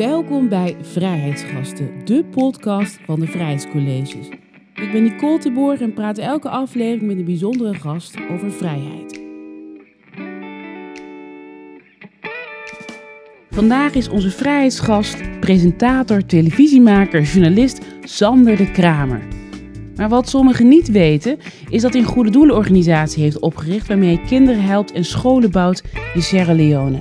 Welkom bij Vrijheidsgasten, de podcast van de Vrijheidscolleges. Ik ben Nicole de Boer en praat elke aflevering met een bijzondere gast over vrijheid. Vandaag is onze vrijheidsgast, presentator, televisiemaker, journalist Sander de Kramer. Maar wat sommigen niet weten, is dat hij een goede doelenorganisatie heeft opgericht waarmee hij kinderen helpt en scholen bouwt in Sierra Leone.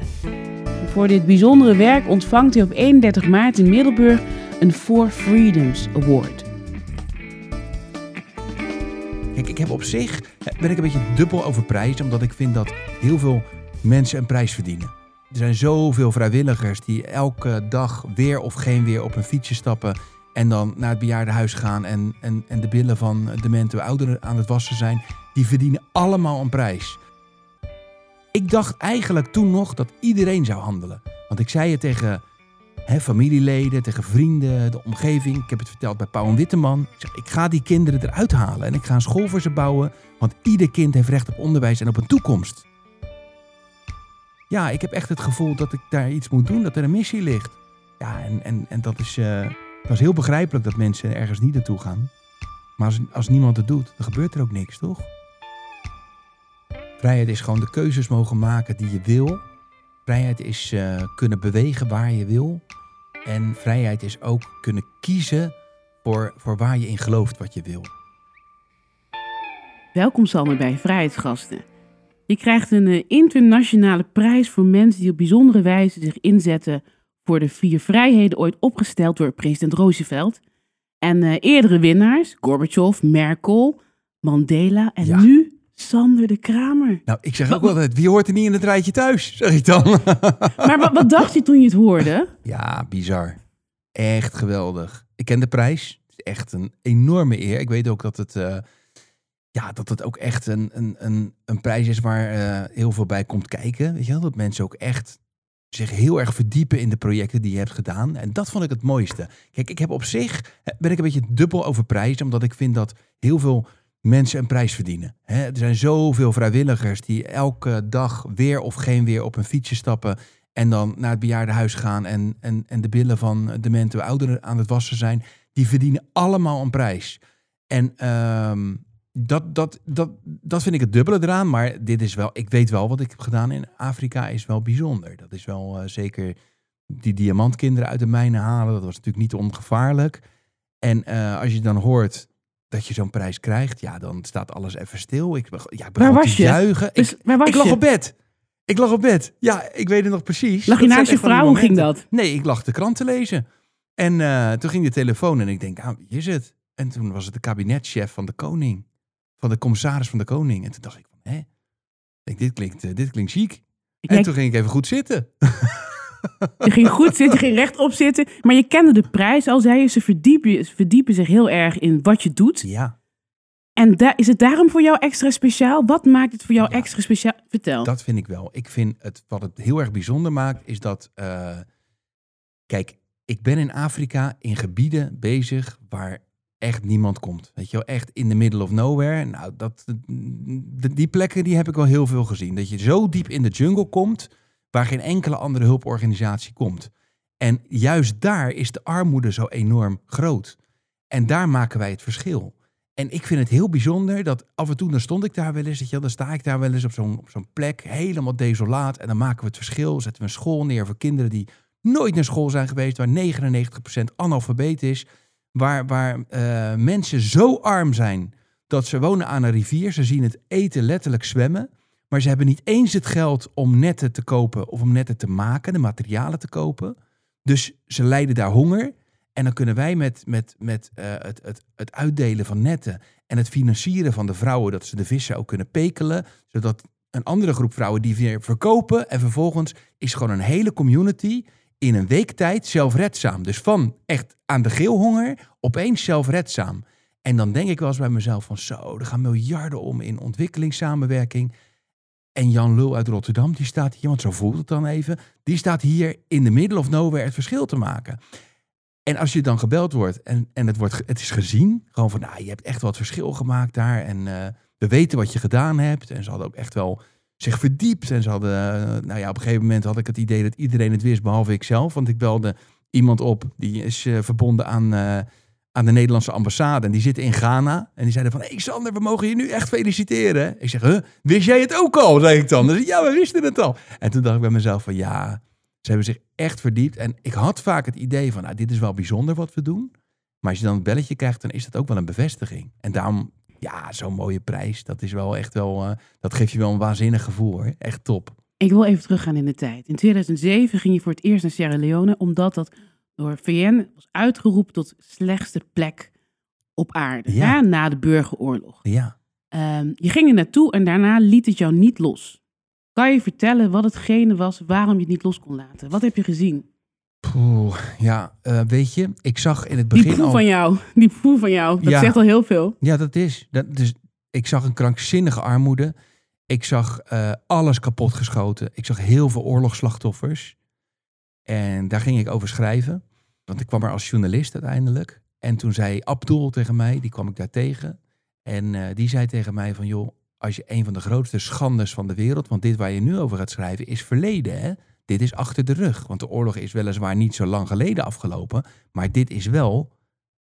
Voor dit bijzondere werk ontvangt hij op 31 maart in Middelburg een Four Freedoms Award. Kijk, ik heb op zich ben ik een beetje dubbel over prijs, omdat ik vind dat heel veel mensen een prijs verdienen. Er zijn zoveel vrijwilligers die elke dag weer of geen weer op een fietsje stappen en dan naar het bejaardenhuis gaan en, en, en de billen van demente ouderen aan het wassen zijn. Die verdienen allemaal een prijs. Ik dacht eigenlijk toen nog dat iedereen zou handelen. Want ik zei het tegen hè, familieleden, tegen vrienden, de omgeving. Ik heb het verteld bij Pauw en Witteman. Ik zeg, ik ga die kinderen eruit halen en ik ga een school voor ze bouwen. Want ieder kind heeft recht op onderwijs en op een toekomst. Ja, ik heb echt het gevoel dat ik daar iets moet doen, dat er een missie ligt. Ja, en, en, en dat, is, uh, heel begrijpelijk dat mensen ergens niet naartoe gaan. Maar als, als niemand het doet, dan gebeurt er ook niks, toch? Vrijheid is gewoon de keuzes mogen maken die je wil. Vrijheid is uh, kunnen bewegen waar je wil. En vrijheid is ook kunnen kiezen voor, voor waar je in gelooft wat je wil. Welkom Sander bij Vrijheidsgasten. Je krijgt een uh, internationale prijs voor mensen die op bijzondere wijze zich inzetten voor de vier vrijheden ooit opgesteld door president Roosevelt. En uh, eerdere winnaars, Gorbachev, Merkel, Mandela en Ja. nu Sander de Kramer. Nou, ik zeg ook wel altijd, wie hoort er niet in het rijtje thuis, zeg ik dan. Maar wat, wat dacht je toen je het hoorde? ja, bizar. Echt geweldig. Ik ken de prijs. Het is echt een enorme eer. Ik weet ook dat het, eh, ja, dat het ook echt een, een, een, een prijs is waar eh, heel veel bij komt kijken. Weet je wel? Dat mensen ook echt zich heel erg verdiepen in de projecten die je hebt gedaan. En dat vond ik het mooiste. Kijk, ik heb op zich, eh, ben ik een beetje dubbel over prijs, omdat ik vind dat heel veel mensen een prijs verdienen. Er zijn zoveel vrijwilligers die elke dag weer of geen weer op een fietsje stappen en dan naar het bejaardenhuis gaan en, en, en de billen van demente ouderen aan het wassen zijn. Die verdienen allemaal een prijs. En ehm, dat, dat, dat, dat vind ik het dubbele eraan. Maar dit is wel, ik weet wel wat ik heb gedaan in Afrika is wel bijzonder. Dat is wel eh, zeker die diamantkinderen uit de mijnen halen. Dat was natuurlijk niet ongevaarlijk. En eh, als je dan hoort dat je zo'n prijs krijgt, ja, dan staat alles even stil. Ik, ja, ik begon te je? juichen. Dus, ik, waar was ik lag je? op bed. Ik lag op bed. Ja, ik weet het nog precies. Lag je Dat naast je vrouw? Hoe ging dat? Nee, ik lag de krant te lezen. En eh, toen ging de telefoon en ik denk, ah, wie is het? En toen was het de kabinetchef van de koning. Van de commissaris van de koning. En toen dacht ik, van, hè? Ik denk, dit klinkt, eh, dit klinkt chic. En toen ging ik even goed zitten. Je ging goed zitten, je ging rechtop zitten. Maar je kende de prijs al, zei je. Ze verdiepen, ze verdiepen zich heel erg in wat je doet. Ja, En is het daarom voor jou extra speciaal? Wat maakt het voor jou Ja. extra speciaal? Vertel. dat vind ik wel. Ik vind het, wat het heel erg bijzonder maakt, is dat... eh, kijk, ik ben in Afrika in gebieden bezig waar echt niemand komt. Weet je wel, echt in the middle of nowhere. Nou, dat, d- die plekken die heb ik wel heel veel gezien. Dat je zo diep in de jungle komt, waar geen enkele andere hulporganisatie komt. En juist daar is de armoede zo enorm groot. En daar maken wij het verschil. En ik vind het heel bijzonder dat af en toe, dan stond ik daar wel eens, je dan sta ik daar wel eens op zo'n op zo'n plek, helemaal desolaat. En dan maken we het verschil, zetten we een school neer voor kinderen die nooit naar school zijn geweest, waar 99% analfabeet is. Waar, waar eh, mensen zo arm zijn dat ze wonen aan een rivier. Ze zien het eten letterlijk zwemmen. Maar ze hebben niet eens het geld om netten te kopen of om netten te maken, de materialen te kopen. Dus ze lijden daar honger. En dan kunnen wij met, met, met eh, het, het, het uitdelen van netten en het financieren van de vrouwen, dat ze de vissen ook kunnen pekelen, zodat een andere groep vrouwen die weer verkopen. En vervolgens is gewoon een hele community in een week tijd zelfredzaam. Dus van echt aan de geelhonger opeens zelfredzaam. En dan denk ik wel eens bij mezelf van zo, er gaan miljarden om in ontwikkelingssamenwerking. En Jan Lul uit Rotterdam, die staat hier, want zo voelt het dan even, die staat hier in de middle of nowhere het verschil te maken. En als je dan gebeld wordt en, en het, wordt, het is gezien, gewoon van, nou, je hebt echt wat verschil gemaakt daar en eh, we weten wat je gedaan hebt. En ze hadden ook echt wel zich verdiept en ze hadden, eh, nou ja, op een gegeven moment had ik het idee dat iedereen het wist, behalve ik zelf, want ik belde iemand op. Die is eh, verbonden aan, aan de Nederlandse ambassade. En die zitten in Ghana. En die zeiden van, hey Sander, we mogen je nu echt feliciteren. Ik zeg, huh, wist jij het ook al? Zeg ik dan. ja, we wisten het al. En toen dacht ik bij mezelf van, ja, ze hebben zich echt verdiept. En ik had vaak het idee van, nou, dit is wel bijzonder wat we doen. Maar als je dan het belletje krijgt, dan is dat ook wel een bevestiging. En daarom, ja, zo'n mooie prijs. Dat is wel echt wel, uh, dat geeft je wel een waanzinnig gevoel. Echt top. Ik wil even teruggaan in de tijd. In 2007 ging je voor het eerst naar Sierra Leone, omdat dat door VN was uitgeroepen tot slechtste plek op aarde. Ja. na de burgeroorlog. Ja. Um, je ging er naartoe en daarna liet het jou niet los. Kan je vertellen wat hetgene was waarom je het niet los kon laten? Wat heb je gezien? Poeh, ja, uh, weet je, ik zag in het begin Die proef al... van jou, die proef van jou, dat Ja. zegt al heel veel. Ja, dat is. Dat, dus ik zag een krankzinnige armoede. Ik zag eh, alles kapotgeschoten. Ik zag heel veel oorlogsslachtoffers. En daar ging ik over schrijven. Want ik kwam er als journalist uiteindelijk. En toen zei Abdul tegen mij, die kwam ik daar tegen. En eh, die zei tegen mij van, joh, als je een van de grootste schandes van de wereld... want dit waar je nu over gaat schrijven is verleden, hè? Dit is achter de rug. Want de oorlog is weliswaar niet zo lang geleden afgelopen... maar dit is wel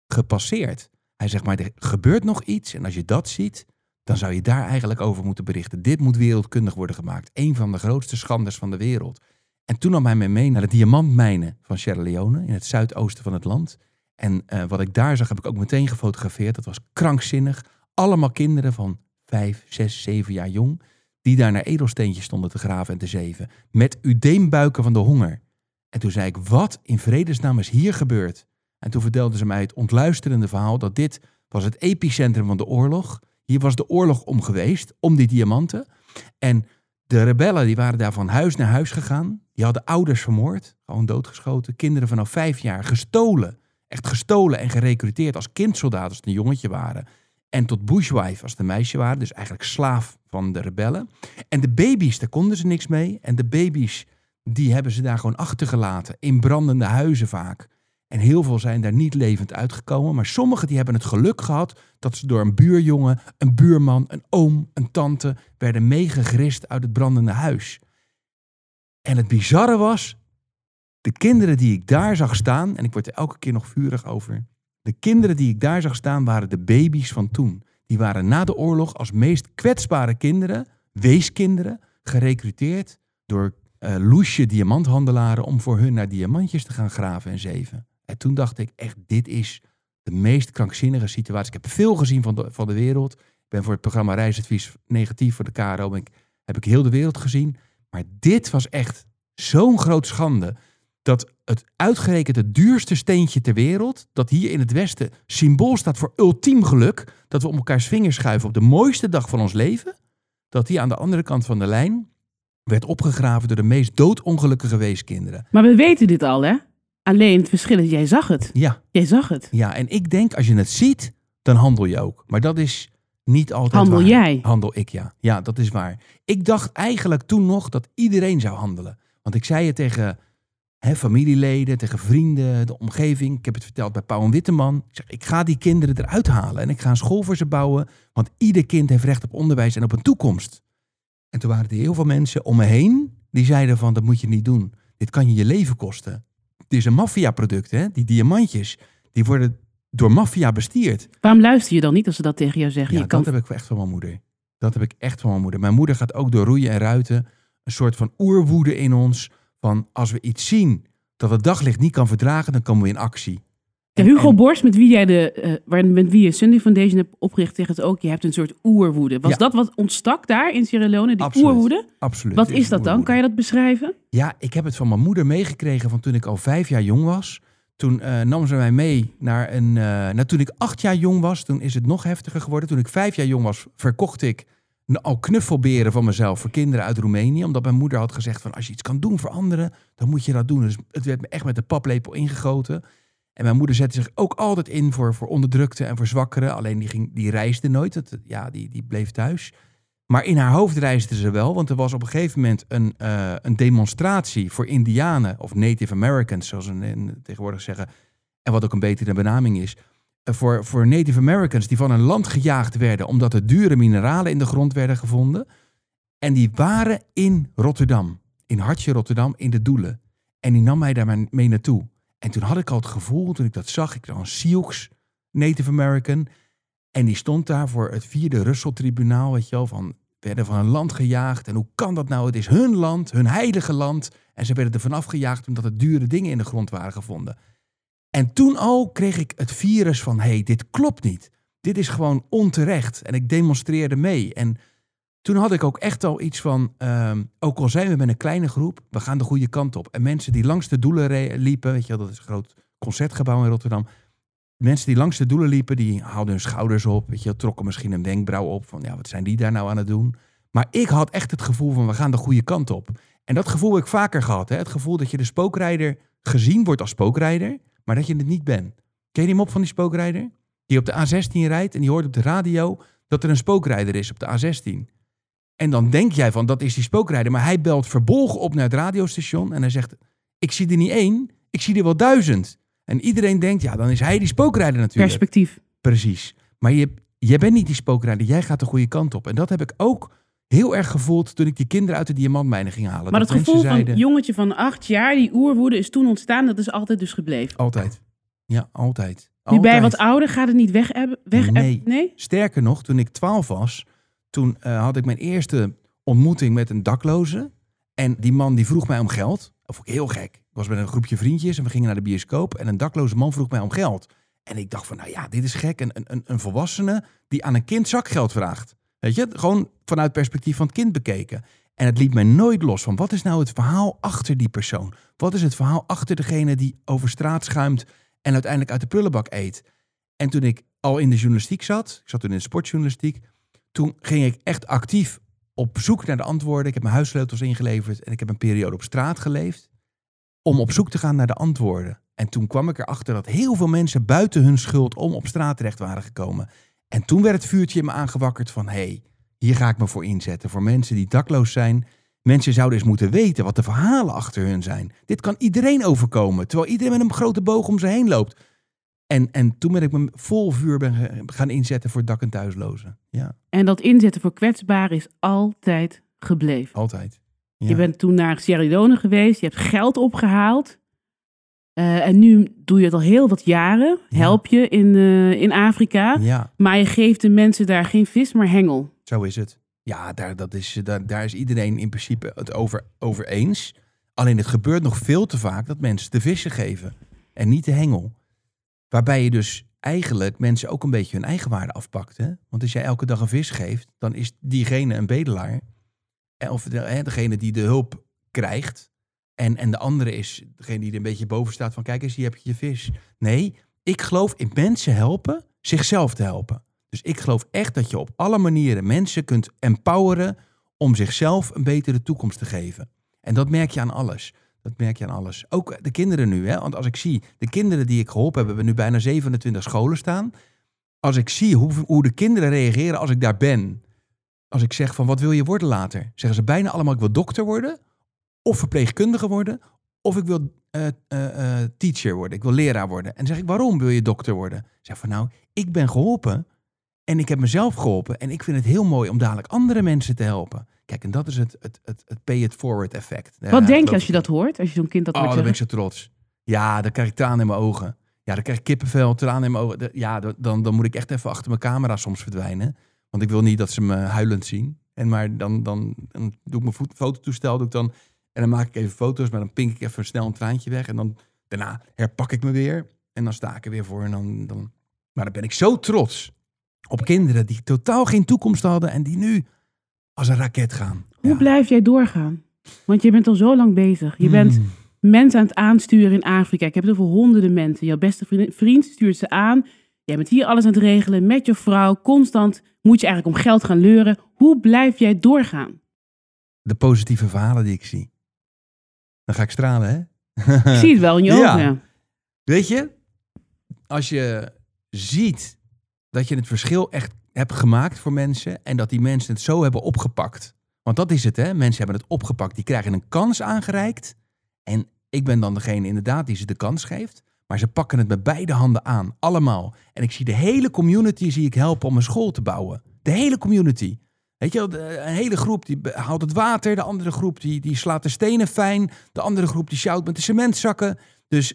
gepasseerd. Hij zegt maar, er gebeurt nog iets. En als je dat ziet, dan zou je daar eigenlijk over moeten berichten. Dit moet wereldkundig worden gemaakt. Een van de grootste schandes van de wereld. En toen nam hij me mee naar de diamantmijnen van Sierra Leone, in het zuidoosten van het land. En uh, wat ik daar zag, heb ik ook meteen gefotografeerd. Dat was krankzinnig. Allemaal kinderen van vijf, zes, zeven jaar jong, die daar naar edelsteentjes stonden te graven en te zeven. Met udeembuiken van de honger. En toen zei ik, wat in vredesnaam is hier gebeurd? En toen vertelden ze mij het ontluisterende verhaal dat dit was het epicentrum van de oorlog. Hier was de oorlog om geweest, om die diamanten. En de rebellen die waren daar van huis naar huis gegaan. Die hadden ouders vermoord, gewoon doodgeschoten. Kinderen vanaf vijf jaar gestolen. Echt gestolen en gerecruiteerd als kindsoldaat als het een jongetje waren. En tot bushwife als het een meisje waren. Dus eigenlijk slaaf van de rebellen. En de baby's, daar konden ze niks mee. En de baby's, die hebben ze daar gewoon achtergelaten. In brandende huizen vaak. En heel veel zijn daar niet levend uitgekomen. Maar sommigen die hebben het geluk gehad dat ze door een buurjongen, een buurman, een oom, een tante werden meegegrist uit het brandende huis. En het bizarre was, de kinderen die ik daar zag staan, en ik word er elke keer nog vurig over. De kinderen die ik daar zag staan waren de baby's van toen. Die waren na de oorlog als meest kwetsbare kinderen, weeskinderen, gerecruiteerd door uh, loesje diamanthandelaren om voor hun naar diamantjes te gaan graven en zeven. En toen dacht ik echt, dit is de meest krankzinnige situatie. Ik heb veel gezien van de, van de wereld. Ik ben voor het programma Reisadvies Negatief voor de KRO. Ben ik, heb ik heel de wereld gezien. Maar dit was echt zo'n groot schande. Dat het uitgerekend het duurste steentje ter wereld, dat hier in het Westen symbool staat voor ultiem geluk, dat we om elkaars vingers schuiven op de mooiste dag van ons leven, dat die aan de andere kant van de lijn werd opgegraven door de meest doodongelukkige weeskinderen. Maar we weten dit al, hè? Alleen het verschil is, jij zag het. Ja. Jij zag het. Ja, en ik denk, als je het ziet, dan handel je ook. Maar dat is niet altijd Handel waar. jij? Handel ik, ja. Ja, dat is waar. Ik dacht eigenlijk toen nog dat iedereen zou handelen. Want ik zei het tegen hè, familieleden, tegen vrienden, de omgeving. Ik heb het verteld bij Pauw en Witteman. Ik zeg, ik ga die kinderen eruit halen en ik ga een school voor ze bouwen. Want ieder kind heeft recht op onderwijs en op een toekomst. En toen waren er heel veel mensen om me heen die zeiden van, dat moet je niet doen. Dit kan je je leven kosten. Het is een maffiaproduct, hè? Die diamantjes, die worden door maffia bestierd. Waarom luister je dan niet als ze dat tegen jou zeggen? Ja, je kan... dat heb ik echt van mijn moeder. Dat heb ik echt van mijn moeder. Mijn moeder gaat ook door roeien en ruiten. Een soort van oerwoede in ons. Van als we iets zien dat het daglicht niet kan verdragen, dan komen we in actie. Hugo Borst, met wie jij de, uh, met wie je Sunday Foundation hebt opgericht, zegt het ook. Je hebt een soort oerwoede. Was Ja. dat wat ontstak daar in Sierra Leone, die Absoluut. oerwoede? Absoluut. Wat is dat dan? Kan je dat beschrijven? Ja, ik heb het van mijn moeder meegekregen van toen ik al vijf jaar jong was. Toen eh, nam ze mij mee naar een. nou, toen ik acht jaar jong was, toen is het nog heftiger geworden. Toen ik vijf jaar jong was, verkocht ik al knuffelberen van mezelf voor kinderen uit Roemenië. Omdat mijn moeder had gezegd: van als je iets kan doen voor anderen, dan moet je dat doen. Dus het werd me echt met de paplepel ingegoten. En mijn moeder zette zich ook altijd in voor, voor onderdrukte en voor zwakkeren. Alleen die, ging, die reisde nooit. Het, ja, die, die bleef thuis. Maar in haar hoofd reisde ze wel, want er was op een gegeven moment een, eh, een demonstratie voor Indianen, of Native Americans, zoals ze tegenwoordig zeggen. En wat ook een betere benaming is. eh, voor, voor Native Americans die van een land gejaagd werden omdat er dure mineralen in de grond werden gevonden. En die waren in Rotterdam, in Hartje Rotterdam, in de Doelen. En die nam mij daar mee naartoe. En toen had ik al het gevoel, toen ik dat zag, ik een Sioux Native American. En die stond daar voor het vierde Russell-tribunaal, weet je wel, van werden van een land gejaagd. En hoe kan dat nou? Het is hun land, hun heilige land. En ze werden er vanaf gejaagd omdat er dure dingen in de grond waren gevonden. En toen al kreeg ik het virus van, hé, hey, dit klopt niet. Dit is gewoon onterecht. En ik demonstreerde mee. En toen had ik ook echt al iets van, ehm, ook al zijn we met een kleine groep, we gaan de goede kant op. En mensen die langs de doelen liepen, weet je wel, dat is een groot concertgebouw in Rotterdam. Mensen die langs de doelen liepen, die haalden hun schouders op, weet je, trokken misschien een wenkbrauw op van, ja, wat zijn die daar nou aan het doen? Maar ik had echt het gevoel van, we gaan de goede kant op. En dat gevoel heb ik vaker gehad, hè? het gevoel dat je de spookrijder gezien wordt als spookrijder, maar dat je het niet bent. Ken je die mop van die spookrijder? Die op de A16 rijdt en die hoort op de radio dat er een spookrijder is op de A16. En dan denk jij van, dat is die spookrijder. Maar hij belt verbolgen op naar het radiostation en hij zegt, ik zie er niet één, ik zie er wel duizend. En iedereen denkt, ja, dan is hij die spookrijder natuurlijk. Perspectief. Precies. Maar je, jij bent niet die spookrijder, jij gaat de goede kant op. En dat heb ik ook heel erg gevoeld toen ik die kinderen uit de diamantmijnen ging halen. Maar dat, het gevoel van een jongetje van acht jaar, die oerwoede is toen ontstaan, dat is altijd dus gebleven. Altijd. Ja, altijd. Nu bij wat ouder gaat het niet weg hebben? Weg nee. nee. Sterker nog, toen ik twaalf was, toen uh, had ik mijn eerste ontmoeting met een dakloze. En die man die vroeg mij om geld. Dat vond ik heel gek. Ik was met een groepje vriendjes en we gingen naar de bioscoop. En een dakloze man vroeg mij om geld. En ik dacht van, nou ja, dit is gek. Een, een, een volwassene die aan een kind zakgeld vraagt. Weet je, gewoon vanuit het perspectief van het kind bekeken. En het liet mij nooit los van, wat is nou het verhaal achter die persoon? Wat is het verhaal achter degene die over straat schuimt en uiteindelijk uit de prullenbak eet? En toen ik al in de journalistiek zat, ik zat toen in de sportjournalistiek, toen ging ik echt actief op zoek naar de antwoorden. Ik heb mijn huissleutels ingeleverd en ik heb een periode op straat geleefd om op zoek te gaan naar de antwoorden. En toen kwam ik erachter dat heel veel mensen buiten hun schuld om op straat terecht waren gekomen. En toen werd het vuurtje in me aangewakkerd van hé, hey, hier ga ik me voor inzetten. Voor mensen die dakloos zijn. Mensen zouden eens moeten weten wat de verhalen achter hun zijn. Dit kan iedereen overkomen, terwijl iedereen met een grote boog om ze heen loopt. En, en toen ben ik me vol vuur ben gaan inzetten voor dak- en thuislozen. Ja. En dat inzetten voor kwetsbaren is altijd gebleven. Altijd. Je bent toen naar Sierra Leone geweest, je hebt geld opgehaald. Uh, en nu doe je het al heel wat jaren. Help je in, uh, in Afrika. Ja. Maar je geeft de mensen daar geen vis, maar hengel. Zo is het. Ja, daar, dat is, daar, daar is iedereen in principe het over, over eens. Alleen het gebeurt nog veel te vaak dat mensen de vissen geven en niet de hengel. Waarbij je dus eigenlijk mensen ook een beetje hun eigen waarde afpakt. Hè? Want als jij elke dag een vis geeft, dan is diegene een bedelaar. Of degene die de hulp krijgt. En, en de andere is degene die er een beetje boven staat van kijk eens, hier heb je je vis. Nee, ik geloof in mensen helpen zichzelf te helpen. Dus ik geloof echt dat je op alle manieren mensen kunt empoweren om zichzelf een betere toekomst te geven. En dat merk je aan alles. Dat merk je aan alles. Ook de kinderen nu. Hè? Want als ik zie, de kinderen die ik geholpen heb, hebben nu bijna 27 scholen staan. Als ik zie hoe, hoe de kinderen reageren als ik daar ben. Als ik zeg van wat wil je worden later? Zeggen ze bijna allemaal ik wil dokter worden. Of verpleegkundige worden. Of ik wil uh, uh, teacher worden. Ik wil leraar worden. En dan zeg ik waarom wil je dokter worden? Zeg van nou, ik ben geholpen. En ik heb mezelf geholpen. En ik vind het heel mooi om dadelijk andere mensen te helpen. Kijk, en dat is het, het, het, het pay it forward effect. Wat denk je als je dat hoort? Als je zo'n kind dat oh, hoort dan ben ik zo trots. Ja, dan krijg ik tranen in mijn ogen. Ja, dan krijg ik kippenvel, tranen in mijn ogen. Ja, dan, dan moet ik echt even achter mijn camera soms verdwijnen. Want ik wil niet dat ze me huilend zien. En maar dan, dan, dan doe ik mijn fototoestel, doe ik dan... En dan maak ik even foto's, maar dan pink ik even snel een traantje weg. En dan daarna herpak ik me weer. En dan sta ik er weer voor. En dan, dan... Maar dan ben ik zo trots op kinderen die totaal geen toekomst hadden. En die nu als een raket gaan. Hoe blijf jij doorgaan? Want je bent al zo lang bezig. Je bent hmm. mensen aan het aansturen in Afrika. Ik heb het over honderden mensen. Jouw beste vriend stuurt ze aan. Jij bent hier alles aan het regelen met je vrouw. Constant moet je eigenlijk om geld gaan leuren. Hoe blijf jij doorgaan? De positieve verhalen die ik zie. Dan ga ik stralen, hè? Ik zie het wel in je ogen. Ja. Weet je, als je ziet dat je het verschil echt hebt gemaakt voor mensen en dat die mensen het zo hebben opgepakt. Want dat is het, hè? Mensen hebben het opgepakt, die krijgen een kans aangereikt. En ik ben dan degene inderdaad die ze de kans geeft. Maar ze pakken het met beide handen aan, allemaal. En ik zie de hele community zie ik helpen om een school te bouwen. De hele community. Weet je een hele groep die haalt het water, de andere groep die, die slaat de stenen fijn, de andere groep die sjouwt met de cementzakken. Dus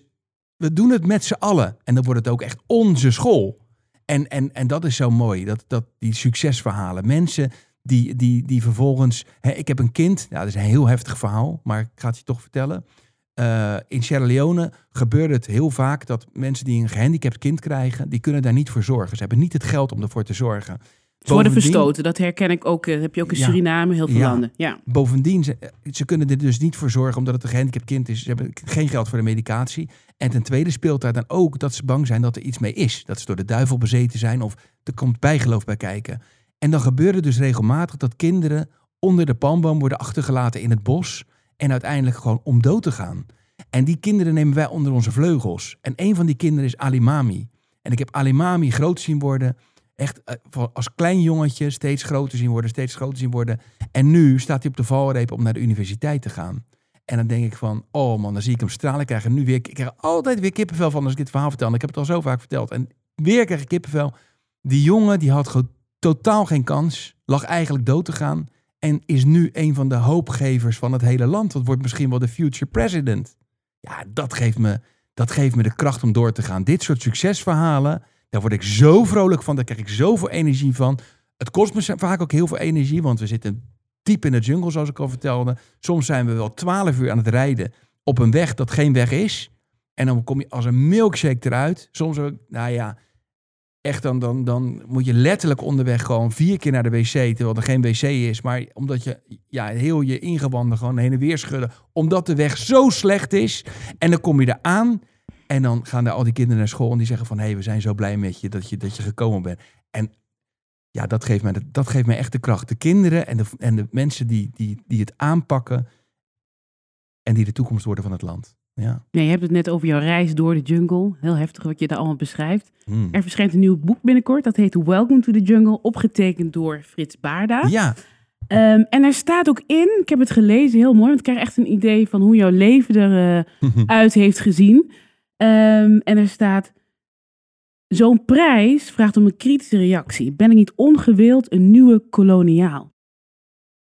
we doen het met z'n allen. En dan wordt het ook echt onze school. En, en, en dat is zo mooi, dat, dat, die succesverhalen. Mensen die, die, die vervolgens... Hè, ik heb een kind, nou, dat is een heel heftig verhaal, maar ik ga het je toch vertellen. Uh, in Sierra Leone gebeurt het heel vaak dat mensen die een gehandicapt kind krijgen, die kunnen daar niet voor zorgen. Ze hebben niet het geld om ervoor te zorgen. Ze worden verstoten, dat herken ik ook. Uh, heb je ook in Suriname, heel veel ja, landen. Ja. Bovendien, ze, ze, kunnen er dus niet voor zorgen omdat het een gehandicapt kind is. Ze hebben geen geld voor de medicatie. En ten tweede speelt daar dan ook dat ze bang zijn dat er iets mee is. Dat ze door de duivel bezeten zijn of er komt bijgeloof bij kijken. En dan gebeurt het dus regelmatig dat kinderen onder de palmboom worden achtergelaten in het bos. En uiteindelijk gewoon om dood te gaan. En die kinderen nemen wij onder onze vleugels. En een van die kinderen is Alimami. En ik heb Alimami groot zien worden. Echt eh, als klein jongetje steeds groter zien worden, steeds groter zien worden. En nu staat hij op de valreep om naar de universiteit te gaan. En dan denk ik van, oh man, dan zie ik hem stralen. Ik krijg nu weer, ik krijg altijd weer kippenvel van als ik dit verhaal vertel. Ik heb het al zo vaak verteld. En weer krijg ik kippenvel. Die jongen, die had totaal geen kans. Lag eigenlijk dood te gaan. En is nu een van de hoopgevers van het hele land. Dat wordt misschien wel de future president. Ja, dat geeft me, dat geeft me de kracht om door te gaan. Dit soort succesverhalen, daar word ik zo vrolijk van. Daar krijg ik zoveel energie van. Het kost me vaak ook heel veel energie, want we zitten diep in de jungle, zoals ik al vertelde. Soms zijn we wel twaalf uur aan het rijden op een weg dat geen weg is. En dan kom je als een milkshake eruit. Soms ook, nou ja, echt dan, dan, dan moet je letterlijk onderweg gewoon vier keer naar de wc, terwijl er geen wc is. Maar omdat je ja, heel je ingewanden gewoon heen en weer schudden, omdat de weg zo slecht is. En dan kom je er aan en dan gaan daar al die kinderen naar school en die zeggen van, hé, hey, we zijn zo blij met je dat, je dat je gekomen bent. En ja, dat geeft mij, dat geeft mij echt de kracht. De kinderen en de, en de mensen die, die, die het aanpakken en die de toekomst worden van het land. Ja. ja. je hebt het net over jouw reis door de jungle. Heel heftig wat je daar allemaal beschrijft. Hmm. Er verschijnt een nieuw boek binnenkort. Dat heet Welcome to the Jungle. Opgetekend door Frits Baarda. Ja. Um, en er staat ook in, ik heb het gelezen, heel mooi. Want ik krijg echt een idee van hoe jouw leven eruit uh, heeft gezien. Um, en er staat... Zo'n prijs vraagt om een kritische reactie. Ben ik niet ongewild een nieuwe koloniaal?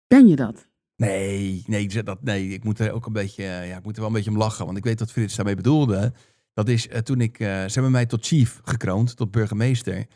Ben je dat? Nee, nee, dat, nee, ik moet er ook een beetje, ja, ik moet er wel een beetje om lachen. Want ik weet wat Frits daarmee bedoelde. Dat is uh, toen ik, uh, ze hebben mij tot chief gekroond, tot burgemeester.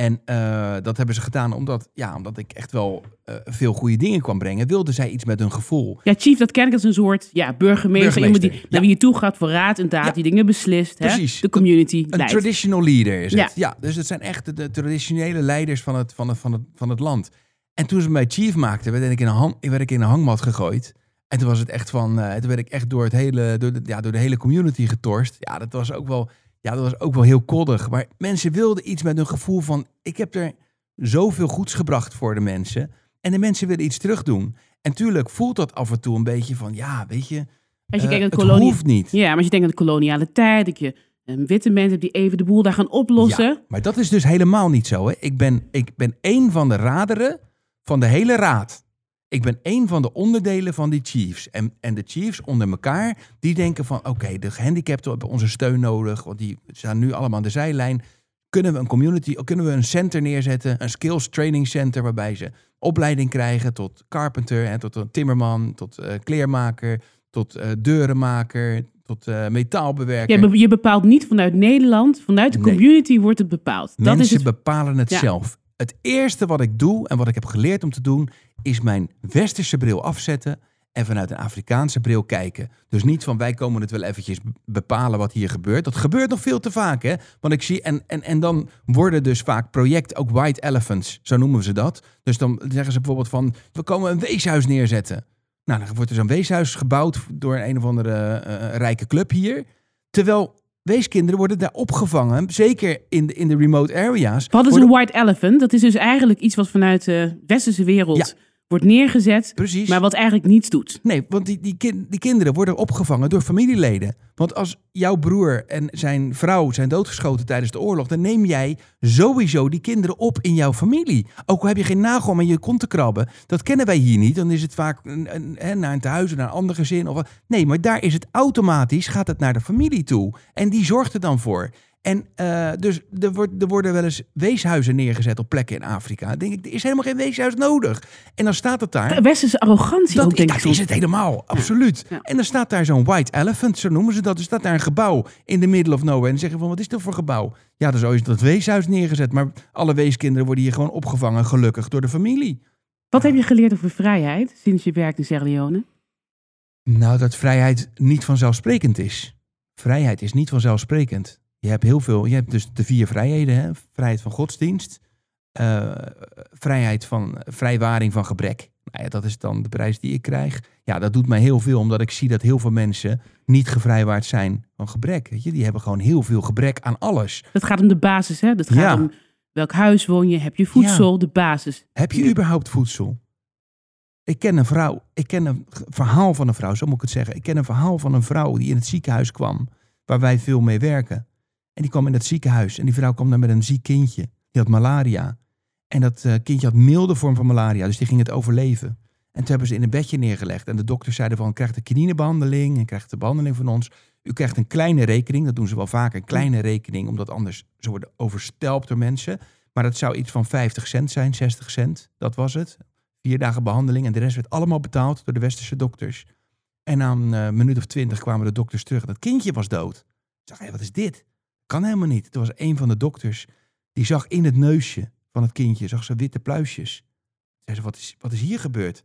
En uh, dat hebben ze gedaan omdat, ja, omdat ik echt wel veel goede dingen kwam brengen. Wilden zij iets met hun gevoel. Ja, chief, dat ken ik als een soort ja, burgemeester. Iemand die naar wie je toe gaat voor raad en daad, die dingen beslist. Precies. Hè? De community Een traditional leader is het. Ja. dus het zijn echt de, de traditionele leiders van het, van het, van het, van het land. En toen ze mij chief maakten, werd ik in een, hang, werd ik in een hangmat gegooid. En toen was het echt van, uh, toen werd ik echt door, het hele, door, de, ja, door de hele community getorst. Ja, dat was ook wel, ja, dat was ook wel heel koddig. Maar mensen wilden iets met een gevoel van, ik heb er zoveel goeds gebracht voor de mensen. En de mensen willen iets terug doen. En tuurlijk voelt dat af en toe een beetje van, ja, weet je, als je uh, kijkt het kolonie... hoeft niet. Ja, maar als je denkt aan de koloniale tijd, dat je een witte mensen die even de boel daar gaan oplossen. Ja, maar dat is dus helemaal niet zo. Hè? Ik, ben, ik ben één van de raderen van de hele raad. Ik ben één van de onderdelen van die chiefs. En, en de chiefs onder elkaar, die denken van... oké, de gehandicapten hebben onze steun nodig... want die staan nu allemaal aan de zijlijn. Kunnen we een community, kunnen we een center neerzetten... een skills training center waarbij ze opleiding krijgen... tot carpenter, en tot een timmerman, tot uh, kleermaker... tot uh, deurenmaker, tot uh. Ja, je bepaalt niet vanuit Nederland, vanuit de community wordt het bepaald. Dat Mensen is het... bepalen het zelf. Het eerste wat ik doe en wat ik heb geleerd om te doen, is mijn westerse bril afzetten en vanuit een Afrikaanse bril kijken. Dus niet van wij komen het wel eventjes bepalen wat hier gebeurt. Dat gebeurt nog veel te vaak, hè? Want ik zie, en, en, en dan worden dus vaak projecten ook white elephants, zo noemen ze dat. Dus dan zeggen ze bijvoorbeeld van, we komen een weeshuis neerzetten. Nou, dan wordt er zo'n weeshuis gebouwd door een, een of andere uh, rijke club hier. Terwijl weeskinderen worden daar opgevangen. Zeker in de, in de remote areas. Wat is een white elephant? Dat is dus eigenlijk iets wat vanuit de westerse wereld wordt neergezet. Precies. Maar wat eigenlijk niets doet. Nee, want die, die, die kinderen worden opgevangen door familieleden. Want als jouw broer en zijn vrouw zijn doodgeschoten tijdens de oorlog, dan neem jij sowieso die kinderen op in jouw familie. Ook al heb je geen nagel om in je kont te krabben. Dat kennen wij hier niet. Dan is het vaak een, een, naar een tehuis, naar een ander gezin. Of, nee, maar daar is het automatisch, gaat het naar de familie toe. En die zorgt er dan voor. En uh, dus er, wordt, er worden wel eens weeshuizen neergezet op plekken in Afrika. Dan denk ik, er is helemaal geen weeshuis nodig. En dan staat het daar. Westerse arrogantie dat, ook, denk dat ik. is het helemaal, absoluut. Ja. En dan staat daar zo'n white elephant, zo noemen ze dat. Er staat daar een gebouw in the middle of nowhere. En zeggen van, wat is dat voor gebouw? Ja, dan is dat weeshuis neergezet. Maar alle weeskinderen worden hier gewoon opgevangen, gelukkig, door de familie. Wat heb je geleerd over vrijheid sinds je werkt in Sierra Leone? Nou, dat vrijheid niet vanzelfsprekend is. Vrijheid is niet vanzelfsprekend. Je hebt heel veel. Je hebt dus de vier vrijheden: hè? vrijheid van godsdienst, uh, vrijheid van vrijwaring van gebrek. Nou ja, dat is dan de prijs die ik krijg. Ja, dat doet mij heel veel, omdat ik zie dat heel veel mensen niet gevrijwaard zijn van gebrek. Weet je, die hebben gewoon heel veel gebrek aan alles. Het gaat om de basis, hè? Dat gaat Ja. om welk huis woon je, heb je voedsel, de basis. Heb je überhaupt voedsel? Ik ken een vrouw, ik ken een verhaal van een vrouw, zo moet ik het zeggen. Ik ken een verhaal van een vrouw die in het ziekenhuis kwam, waar wij veel mee werken. En die kwam in het ziekenhuis en die vrouw kwam daar met een ziek kindje. Die had malaria. En dat eh, kindje had milde vorm van malaria, dus die ging het overleven. En toen hebben ze in een bedje neergelegd. En de dokters zeiden van, krijgt de kininebehandeling en krijgt de behandeling van ons. U krijgt een kleine rekening, dat doen ze wel vaker, een kleine rekening, omdat anders ze worden overstelpt door mensen. Maar dat zou iets van 50 cent zijn, 60 cent, dat was het. Vier dagen behandeling en de rest werd allemaal betaald door de westerse dokters. En na een eh, minuut of twintig kwamen de dokters terug en dat kindje was dood. Ik hé, wat is dit? Kan helemaal niet. Het was een van de dokters, die zag in het neusje van het kindje, zag ze witte pluisjes. Zei ze, wat is, wat is hier gebeurd?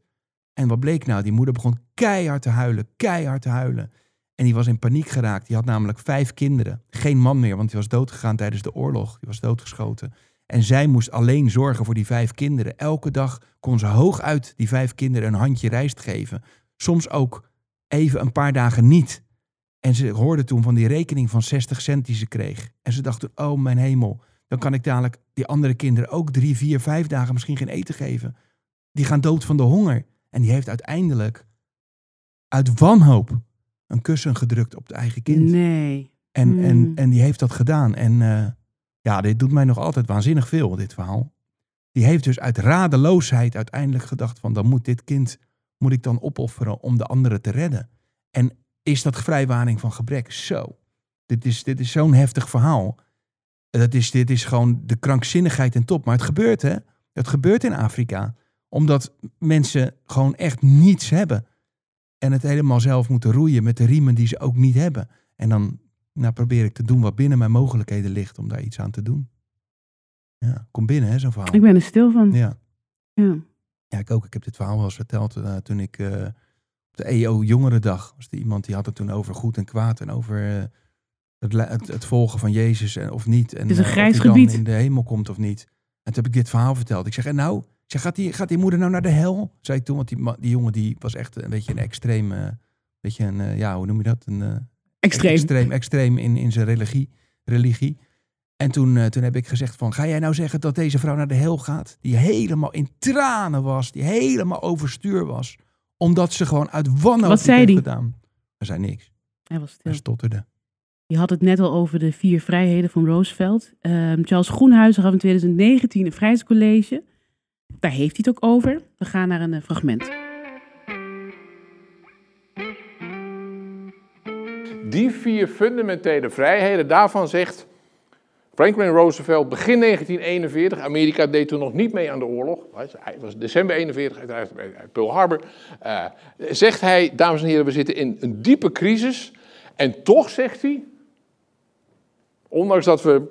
En wat bleek nou? Die moeder begon keihard te huilen, keihard te huilen. En die was in paniek geraakt. Die had namelijk vijf kinderen. Geen man meer, want die was doodgegaan tijdens de oorlog. Die was doodgeschoten. En zij moest alleen zorgen voor die vijf kinderen. Elke dag kon ze hooguit die vijf kinderen een handje rijst geven. Soms ook even een paar dagen niet. En ze hoorde toen van die rekening van 60 cent die ze kreeg. En ze dacht toen, oh mijn hemel, dan kan ik dadelijk die andere kinderen ook drie, vier, vijf dagen misschien geen eten geven. Die gaan dood van de honger. En die heeft uiteindelijk uit wanhoop een kussen gedrukt op het eigen kind. Nee. En, en, en die heeft dat gedaan. En eh, ja, dit doet mij nog altijd waanzinnig veel, dit verhaal. Die heeft dus uit radeloosheid uiteindelijk gedacht van... dan moet dit kind, moet ik dan opofferen om de anderen te redden. En is dat vrijwaring van gebrek? Zo. Dit is, dit is zo'n heftig verhaal. Dat is, dit is gewoon de krankzinnigheid en top. Maar het gebeurt, hè. Het gebeurt in Afrika. Omdat mensen gewoon echt niets hebben. En het helemaal zelf moeten roeien met de riemen die ze ook niet hebben. En dan nou, probeer ik te doen wat binnen mijn mogelijkheden ligt om daar iets aan te doen. Ja, kom binnen, hè, zo'n verhaal. Ik ben er stil van. Ja. Ja. ja, ik ook. Ik heb dit verhaal wel eens verteld eh, toen ik eh, de EO Jongerendag was. Er iemand die had het toen over goed en kwaad en over eh, het, het, het volgen van Jezus en, of niet. En, is een eh, grijs gebied. dan in de hemel komt of niet. En toen heb ik dit verhaal verteld. Ik zeg, en nou, ik zeg, gaat, die, gaat die moeder nou naar de hel? Zei ik toen, want die, die jongen die was echt een beetje een extreem, eh, beetje een, ja, hoe noem je dat? Een, Extreem. extreem, extreem in, in zijn religie, religie. En toen, toen heb ik gezegd van, ga jij nou zeggen dat deze vrouw naar de hel gaat? Die helemaal in tranen was, die helemaal overstuur was. Omdat ze gewoon uit wanhoop Wat zei die? gedaan. Er zei niks. Hij was stil. Hij stotterde. Je had het net al over de vier vrijheden van Roosevelt. Ehm, Charles Groenhuizen gaf in 2019 een vrijheidscollege. Daar heeft hij het ook over. We gaan naar een eh, fragment. Die vier fundamentele vrijheden, daarvan zegt Franklin Roosevelt begin 1941, Amerika deed toen nog niet mee aan de oorlog, hij was december 41, uiteraard bij Pearl Harbor, eh, zegt hij, dames en heren, we zitten in een diepe crisis. En toch zegt hij, ondanks dat we,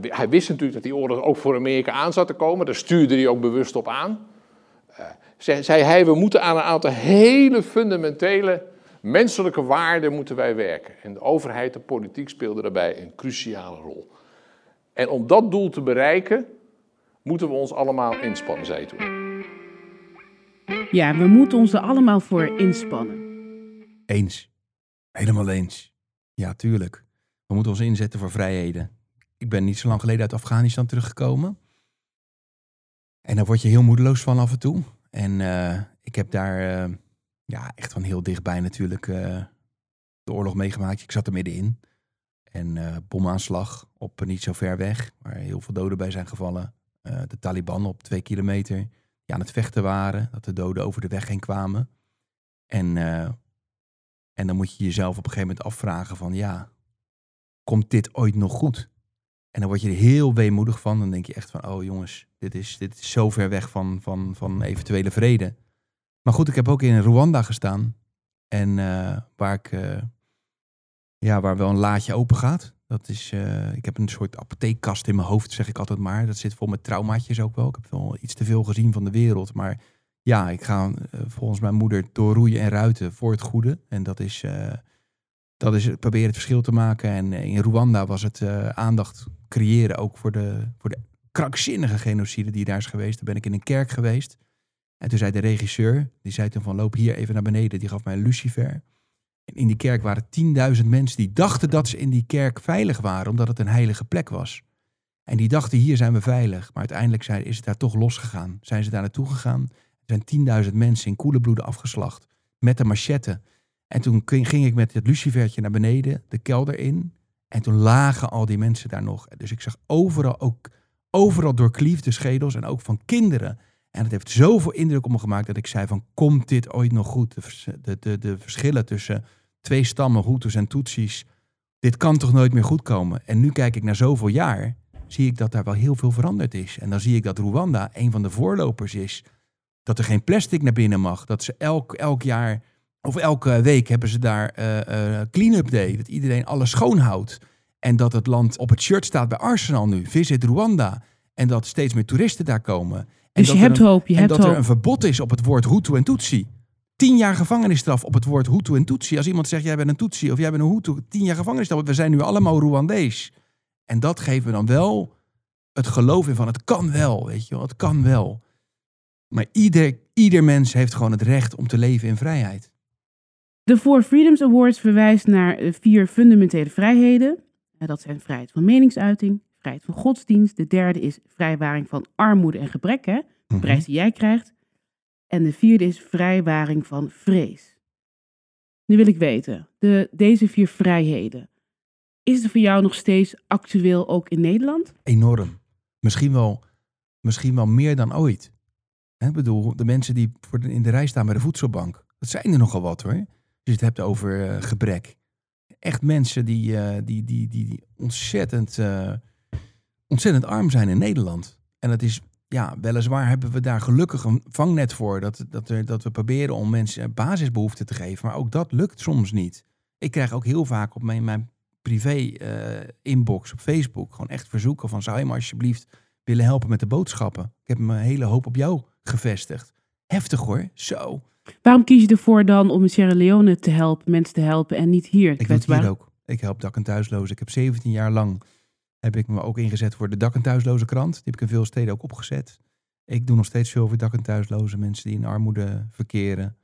hij wist natuurlijk dat die oorlog ook voor Amerika aan zat te komen, daar stuurde hij ook bewust op aan, zei, zei hij, we moeten aan een aantal hele fundamentele menselijke waarden moeten wij werken. En de overheid, de politiek speelde daarbij een cruciale rol. En om dat doel te bereiken, moeten we ons allemaal inspannen, zei hij toen. Ja, we moeten ons er allemaal voor inspannen. Eens. Helemaal eens. Ja, tuurlijk. We moeten ons inzetten voor vrijheden. Ik ben niet zo lang geleden uit Afghanistan teruggekomen. En daar word je heel moedeloos van af en toe. En eh, ik heb daar eh, ja, echt van heel dichtbij natuurlijk eh, de oorlog meegemaakt. Ik zat er middenin. En eh bomaanslag op niet zo ver weg, waar heel veel doden bij zijn gevallen. Eh, de Taliban op twee kilometer, die aan het vechten waren. Dat de doden over de weg heen kwamen. En, eh, en dan moet je jezelf op een gegeven moment afvragen van ja, komt dit ooit nog goed? En dan word je er heel weemoedig van. Dan denk je echt van, oh jongens, dit is, dit is zo ver weg van, van, van eventuele vrede. Maar goed, ik heb ook in Rwanda gestaan. En waar ik, ja, waar wel een laadje open gaat. Dat is, eh, ik heb een soort apotheekkast in mijn hoofd, zeg ik altijd maar. Dat zit vol met traumaatjes ook wel. Ik heb wel iets te veel gezien van de wereld. Maar ja, ik ga volgens mijn moeder doorroeien en ruiten voor het goede. En dat is, dat is proberen het verschil te maken. En in Rwanda was het aandacht creëren ook voor de, voor de krankzinnige genocide die daar is geweest. Daar ben ik in een kerk geweest. En toen zei de regisseur, die zei toen van loop hier even naar beneden. Die gaf mij lucifer. In die kerk waren 10.000 mensen die dachten dat ze in die kerk veilig waren, omdat het een heilige plek was. En die dachten hier zijn we veilig. Maar uiteindelijk is het daar toch losgegaan. Zijn ze daar naartoe gegaan. Er zijn 10.000 mensen in koele bloeden afgeslacht. Met een machette. En toen ging ik met het lucifertje naar beneden, de kelder in. En toen lagen al die mensen daar nog. Dus ik zag overal ook overal doorkliefde schedels en ook van kinderen. En het heeft zoveel indruk op me gemaakt dat ik zei van komt dit ooit nog goed? De, de, de, verschillen tussen twee stammen, Hutus en Tutsis, dit kan toch nooit meer goed komen? En nu kijk ik naar zoveel jaar, zie ik dat daar wel heel veel veranderd is. En dan zie ik dat Rwanda een van de voorlopers is. Dat er geen plastic naar binnen mag. Dat ze elk, elk jaar of elke week hebben ze daar uh, clean-up day. Dat iedereen alles schoonhoudt. En dat het land op het shirt staat bij Arsenal nu. Visit Rwanda. En dat steeds meer toeristen daar komen. Dus je hebt hoop, je en hebt dat er een verbod is op het woord Hutu en Tutsi. Tien jaar gevangenisstraf op het woord Hutu en Tutsi. Als iemand zegt, jij bent een Tutsi of jij bent een Hutu. Tien jaar gevangenisstraf. We zijn nu allemaal Rwandees. En dat geeft me dan wel het geloof in van het kan wel, weet je wel. Het kan wel. Maar ieder, ieder mens heeft gewoon het recht om te leven in vrijheid. De Four Freedoms Awards verwijst naar vier fundamentele vrijheden. Dat zijn vrijheid van meningsuiting, vrijheid van godsdienst. De derde is vrijwaring van armoede en gebrek, hè? de mhm. prijs die jij krijgt. En de vierde is vrijwaring van vrees. Nu wil ik weten, de, deze vier vrijheden, is het voor jou nog steeds actueel ook in Nederland? Enorm. Misschien wel, misschien wel meer dan ooit. Ik bedoel, de mensen die voor in de rij staan bij de voedselbank, dat zijn er nogal wat hoor. Als je het hebt over uh, gebrek echt mensen die, uh, die, die, die, die, ontzettend, uh, ontzettend arm zijn in Nederland. En het is, ja, weliswaar hebben we daar gelukkig een vangnet voor. Dat, dat, er, dat we proberen om mensen basisbehoeften te geven. Maar ook dat lukt soms niet. Ik krijg ook heel vaak op mijn, mijn privé uh, inbox op Facebook gewoon echt verzoeken van zou je me alsjeblieft willen helpen met de boodschappen. Ik heb mijn hele hoop op jou gevestigd. Heftig hoor, zo. Waarom kies je ervoor dan om in Sierra Leone te helpen, mensen te helpen en niet hier? Ik doe hier ook. Ik help dak- en thuislozen. Ik heb 17 jaar lang heb ik me ook ingezet voor de dak- en thuisloze krant. Die heb ik in veel steden ook opgezet. Ik doe nog steeds veel voor dak- en thuislozen, mensen die in armoede verkeren.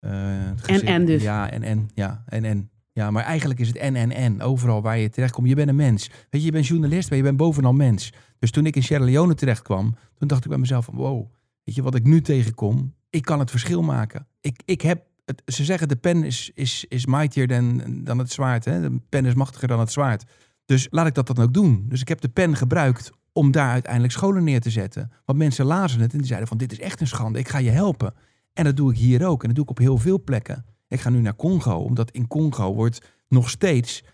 Uh, en en dus. Ja, en en. Ja, en en. Ja, maar eigenlijk is het en en en. Overal waar je terechtkomt. Je bent een mens. Weet je, je bent journalist, maar je bent bovenal mens. Dus toen ik in Sierra Leone terecht kwam, toen dacht ik bij mezelf van wow, weet je wat ik nu tegenkom? ik kan het verschil maken. Ik, ik heb het, ze zeggen de pen is, is, is mightier dan, dan het zwaard. Hè? De pen is machtiger dan het zwaard. Dus laat ik dat dan ook doen. Dus ik heb de pen gebruikt om daar uiteindelijk scholen neer te zetten. Want mensen lazen het en die zeiden van dit is echt een schande, ik ga je helpen. En dat doe ik hier ook en dat doe ik op heel veel plekken. Ik ga nu naar Congo, omdat in Congo wordt nog steeds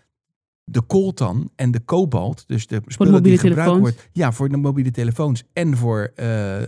de coltan en de kobalt, dus de spullen die gebruikt wordt, ja, voor de mobiele telefoons en voor uh,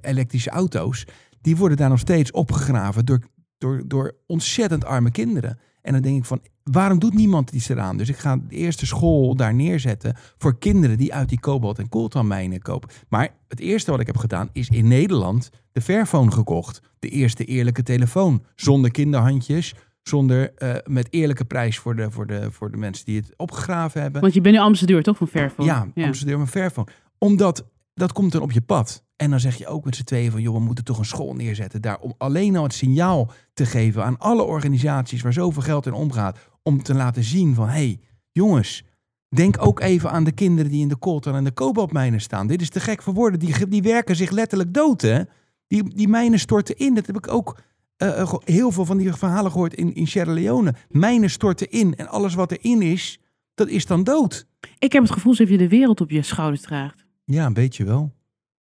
elektrische auto's, die worden daar nog steeds opgegraven door, door, door ontzettend arme kinderen. En dan denk ik van, waarom doet niemand iets eraan? Dus ik ga de eerste school daar neerzetten voor kinderen die uit die kobalt- en coltanmijnen kopen. Maar het eerste wat ik heb gedaan is in Nederland de Fairphone gekocht. De eerste eerlijke telefoon. Zonder kinderhandjes, zonder uh, met eerlijke prijs voor de, voor, de, voor de mensen die het opgegraven hebben. Want je bent nu ambassadeur toch van Fairphone? Ja, ja. ambassadeur van Fairphone. Omdat dat komt dan op je pad. En dan zeg je ook met z'n tweeën van, joh, we moeten toch een school neerzetten daar om alleen al het signaal te geven aan alle organisaties waar zoveel geld in omgaat, om te laten zien van, hé, hey, jongens, denk ook even aan de kinderen die in de coltan en de kobaltmijnen staan. Dit is te gek voor woorden. Die, die werken zich letterlijk dood, hè? Die, die mijnen storten in. Dat heb ik ook uh, heel veel van die verhalen gehoord in, in Sierra Leone. Mijnen storten in en alles wat erin is, dat is dan dood. Ik heb het gevoel alsof je de wereld op je schouders draagt. Ja, een beetje wel.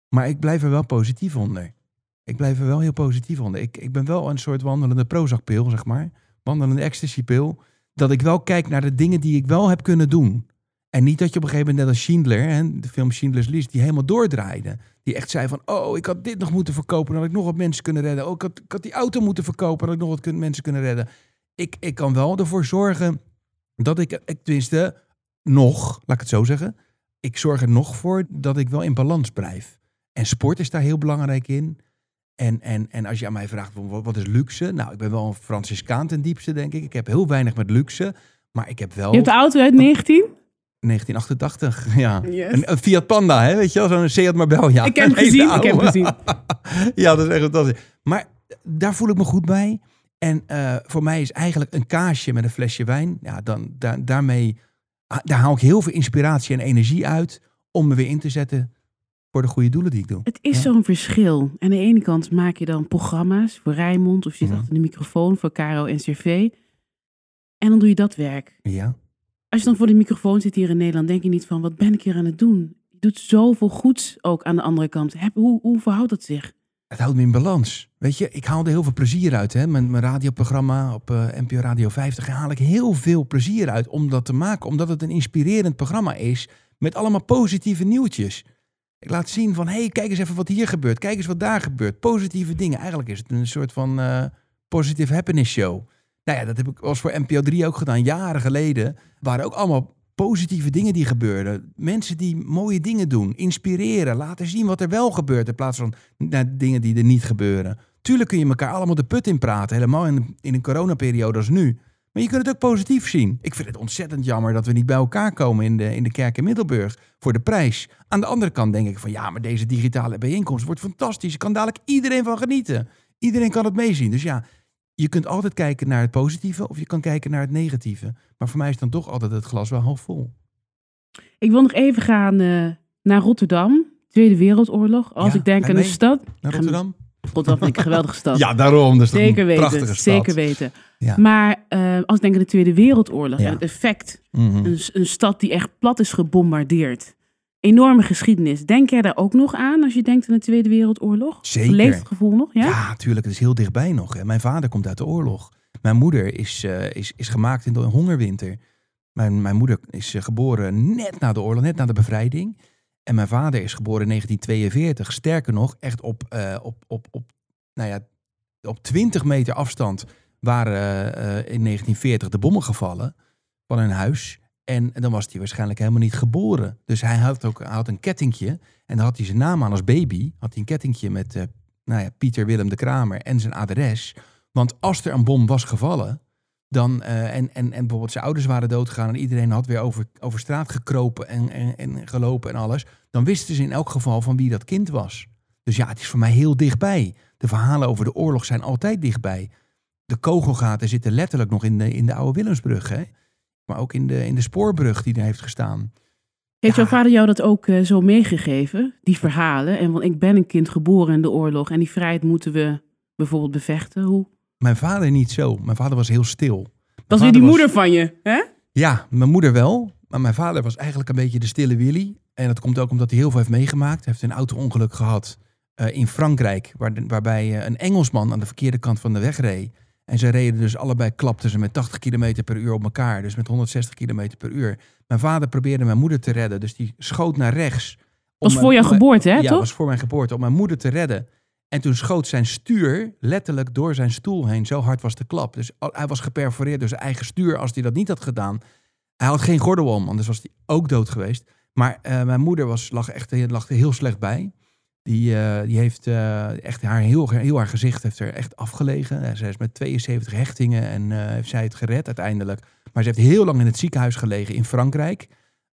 Maar ik blijf er wel positief onder. Ik blijf er wel heel positief onder. Ik, ik ben wel een soort wandelende Prozac-pil, zeg maar. Wandelende ecstasy-pil. Dat ik wel kijk naar de dingen die ik wel heb kunnen doen. En niet dat je op een gegeven moment, net als Schindler, hè, de film Schindler's List, die helemaal doordraaide. Die echt zei van, oh, ik had dit nog moeten verkopen, dan had ik nog wat mensen kunnen redden. Oh, ik had, had die auto moeten verkopen, dan had ik nog wat mensen kunnen redden. Ik, ik kan wel ervoor zorgen dat ik, tenminste, nog, laat ik het zo zeggen. Ik zorg er nog voor dat ik wel in balans blijf. En sport is daar heel belangrijk in. En, en, en als je aan mij vraagt, wat, wat is luxe? Nou, ik ben wel een Franciscaan ten diepste, denk ik. Ik heb heel weinig met luxe. Maar ik heb wel... Je hebt de auto uit 19? 1988, ja. Yes. Een, een Fiat Panda, hè? weet je wel? Zo'n Seat Marbella. Ik heb hem gezien, ik heb hem gezien. ja, dat is echt fantastisch. Maar daar voel ik me goed bij. En eh, voor mij is eigenlijk een kaasje met een flesje wijn... Ja, dan, daar, daarmee daar haal ik heel veel inspiratie en energie uit... om me weer in te zetten voor de goede doelen die ik doe. Het is Ja. zo'n verschil. Aan de ene kant maak je dan programma's voor Rijnmond of je zit Mhm. achter de microfoon voor Caro en CV. En dan doe je dat werk. Ja, Als je dan voor de microfoon zit hier in Nederland, denk je niet van wat ben ik hier aan het doen? Je doet zoveel goeds ook aan de andere kant. Heb, hoe, hoe verhoudt dat zich? Het houdt me in balans. Weet je, ik haal er heel veel plezier uit. Hè? Mijn, radioprogramma op eh, NPO Radio 50 daar haal ik heel veel plezier uit om dat te maken. Omdat het een inspirerend programma is met allemaal positieve nieuwtjes. Ik laat zien van, hé, hey, kijk eens even wat hier gebeurt. Kijk eens wat daar gebeurt. Positieve dingen. Eigenlijk is het een soort van eh, positive happiness show. Nou ja, dat heb ik als voor NPO 3 ook gedaan. Jaren geleden waren ook allemaal positieve dingen die gebeurden. Mensen die mooie dingen doen. Inspireren. Laten zien wat er wel gebeurt. In plaats van naar dingen die er niet gebeuren. Tuurlijk kun je elkaar allemaal de put in praten. Helemaal in, in een coronaperiode als nu. Maar je kunt het ook positief zien. Ik vind het ontzettend jammer dat we niet bij elkaar komen in de, in de kerk in Middelburg voor de prijs. Aan de andere kant denk ik van ja, maar deze digitale bijeenkomst wordt fantastisch. Er kan dadelijk iedereen van genieten. Iedereen kan het meezien. Dus ja, je kunt altijd kijken naar het positieve of je kan kijken naar het negatieve. Maar voor mij is dan toch altijd het glas wel half vol. Ik wil nog even gaan eh, naar Rotterdam. Tweede Wereldoorlog. Als Ja, ik denk aan mee? stad. Naar Rotterdam? Rotterdam vind ik een geweldige stad. Ja, daarom. Toch zeker een weten. prachtige stad. Zeker weten. Ja. Maar eh, als ik denk aan de Tweede Wereldoorlog Ja. en het effect. Mhm. Een, een stad die echt plat is gebombardeerd. Enorme geschiedenis. Denk jij daar ook nog aan als je denkt aan de Tweede Wereldoorlog? Zeker. Leeft het gevoel nog? Ja? Ja, tuurlijk. Het is heel dichtbij nog. Hè. Mijn vader komt uit de oorlog. Mijn moeder is, eh, is, is gemaakt in de hongerwinter. Mijn, mijn moeder is eh, geboren net na de oorlog, net na de bevrijding. En mijn vader is geboren in 1942. Sterker nog, echt op, eh, op, op, op, nou ja, op 20 meter afstand waren in 1940 de bommen gevallen van hun huis. En dan was hij waarschijnlijk helemaal niet geboren. Dus hij had ook had een kettingje. En dan had hij zijn naam aan als baby. Had hij een kettingje met eh, nou ja, Pieter Willem de Kramer en zijn adres. Want als er een bom was gevallen, dan, eh, en, en, en bijvoorbeeld zijn ouders waren doodgegaan en iedereen had weer over, over straat gekropen en, en, en gelopen en alles, dan wisten ze in elk geval van wie dat kind was. Dus ja, het is voor mij heel dichtbij. De verhalen over de oorlog zijn altijd dichtbij. De kogelgaten zitten letterlijk nog in de, in de oude Willemsbrug, hè? Maar ook in de, in de spoorbrug die er heeft gestaan. Heeft Ja. jouw vader jou dat ook eh, zo meegegeven? Die verhalen? En want ik ben een kind geboren in de oorlog en die vrijheid moeten we bijvoorbeeld bevechten. Hoe? Mijn vader niet zo. Mijn vader was heel stil. Mijn Dat is weer die was- moeder van je, hè? Ja, mijn moeder wel. Maar mijn vader was eigenlijk een beetje de stille Willy. En dat komt ook omdat hij heel veel heeft meegemaakt. Hij heeft een auto-ongeluk gehad eh, in Frankrijk. Waar waarbij eh, een Engelsman aan de verkeerde kant van de weg reed. En ze reden dus allebei, klapten ze met 80 km per uur op elkaar. Dus met 160 km per uur. Mijn vader probeerde mijn moeder te redden. Dus die schoot naar rechts. Was mijn- voor jouw geboorte, hè, Ja, toch? was voor mijn geboorte. Om mijn moeder te redden. En toen schoot zijn stuur letterlijk door zijn stoel heen. Zo hard was de klap. Dus hij was geperforeerd door zijn eigen stuur. Als hij dat niet had gedaan. Hij had geen gordel om, anders was hij ook dood geweest. Maar eh, mijn moeder was, lag, echt, lag er heel slecht bij. Die, eh, die heeft eh, echt haar heel, heel haar gezicht heeft er echt afgelegen. Ze is met 72 hechtingen en eh, heeft zij het gered uiteindelijk. Maar ze heeft heel lang in het ziekenhuis gelegen in Frankrijk.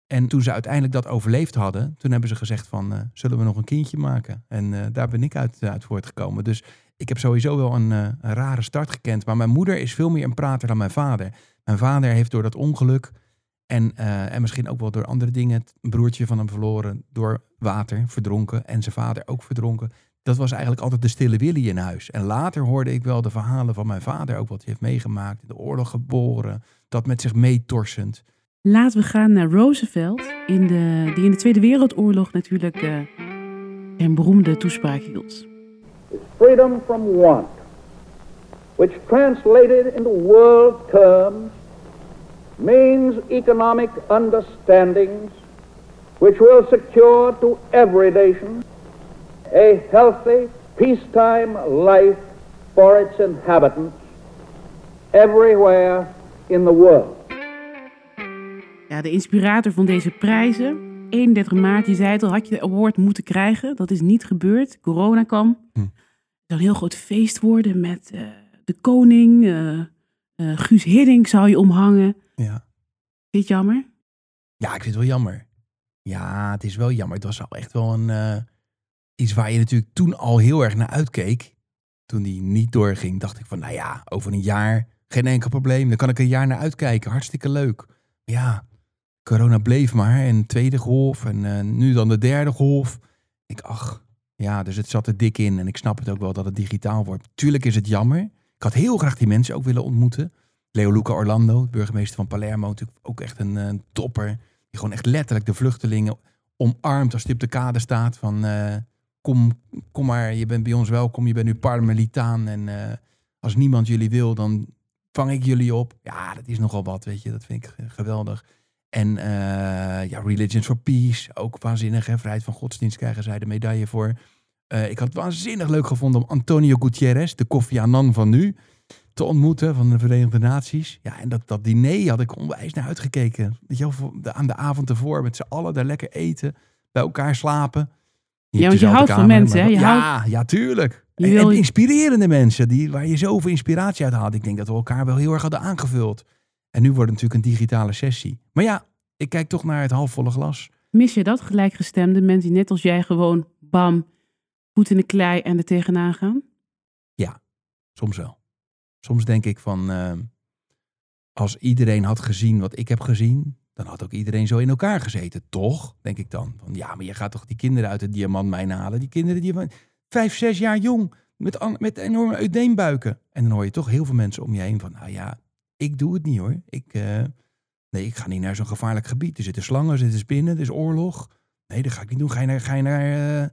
En toen ze uiteindelijk dat overleefd hadden, toen hebben ze gezegd van, zullen we nog een kindje maken? En daar ben ik uit, uit voortgekomen. Dus ik heb sowieso wel een, een rare start gekend. Maar mijn moeder is veel meer een prater dan mijn vader. Mijn vader heeft door dat ongeluk en, eh, en misschien ook wel door andere dingen, een broertje van hem verloren door water, verdronken. En zijn vader ook verdronken. Dat was eigenlijk altijd de stille Willy in huis. En later hoorde ik wel de verhalen van mijn vader, ook wat hij heeft meegemaakt. In de oorlog geboren, dat met zich meetorsend. Laten we gaan naar Roosevelt, in de, die in de Tweede Wereldoorlog natuurlijk eh, een beroemde toespraak hield. is freedom from want, which translated into world terms means economic understandings which will secure to every nation a healthy, peacetime life for its inhabitants everywhere in the world. Ja, de inspirator van deze prijzen, 31 maart, je zei het al, had je de award moeten krijgen. Dat is niet gebeurd. Corona kwam. Hm. Het zou een heel groot feest worden met eh, de koning. eh, eh, Guus Hiddink zou je omhangen. Ja. Vind je het jammer? ja, ik vind het wel jammer. Ja, het is wel jammer. Het was al echt wel een, eh, iets waar je natuurlijk toen al heel erg naar uitkeek. Toen die niet doorging, dacht ik van, nou ja, over een jaar geen enkel probleem. Dan kan ik een jaar naar uitkijken. Hartstikke leuk. Ja, corona bleef maar. En tweede golf en eh, nu dan de derde golf. Ik, ach, ja, dus het zat er dik in. En ik snap het ook wel dat het digitaal wordt. Tuurlijk is het jammer. Ik had heel graag die mensen ook willen ontmoeten. Leo Luca Orlando, burgemeester van Palermo, natuurlijk ook echt een, eh, topper. Die gewoon echt letterlijk de vluchtelingen omarmt als hij op de kade staat. Van eh, kom, kom maar, je bent bij ons welkom, je bent nu Parmelitaan. En eh, als niemand jullie wil, dan vang ik jullie op. Ja, dat is nogal wat, weet je. Dat vind ik geweldig. En ja, Religions for Peace, ook waanzinnig. Hè? Vrijheid van godsdienst krijgen zij de medaille voor. Ik had het waanzinnig leuk gevonden om Antonio Gutierrez, de Kofi Annan van nu, te ontmoeten van de Verenigde Naties. Ja, en dat, dat diner had ik onwijs naar uitgekeken. Weet je wel, aan de avond ervoor met z'n allen daar lekker eten, bij elkaar slapen. Niet Ja, want je houdt van mensen, hè? Je wel- houdt- ja, ja, tuurlijk. En, inspirerende mensen, die, waar je zoveel inspiratie uit haalt. Ik denk dat we elkaar wel heel erg hadden aangevuld. En nu wordt het natuurlijk een digitale sessie. Maar ja, ik kijk toch naar het halfvolle glas. Mis je dat, gelijkgestemde mensen die net als jij gewoon, bam, voet in de klei en er tegenaan gaan? Soms wel. Soms denk ik van, eh, als iedereen had gezien wat ik heb gezien, dan had ook iedereen zo in elkaar gezeten. Toch, denk ik dan. Van, ja, maar je gaat toch die kinderen uit de diamantmijn halen. Die kinderen die van vijf, zes jaar jong, met, met enorme uiteenbuiken. En dan hoor je toch heel veel mensen om je heen van, nou ja, ik doe het niet hoor. Ik, eh, nee, ik ga niet naar zo'n gevaarlijk gebied. Er zitten slangen, er zitten spinnen, er is oorlog. Nee, dat ga ik niet doen. Ga je naar, ga je naar, eh,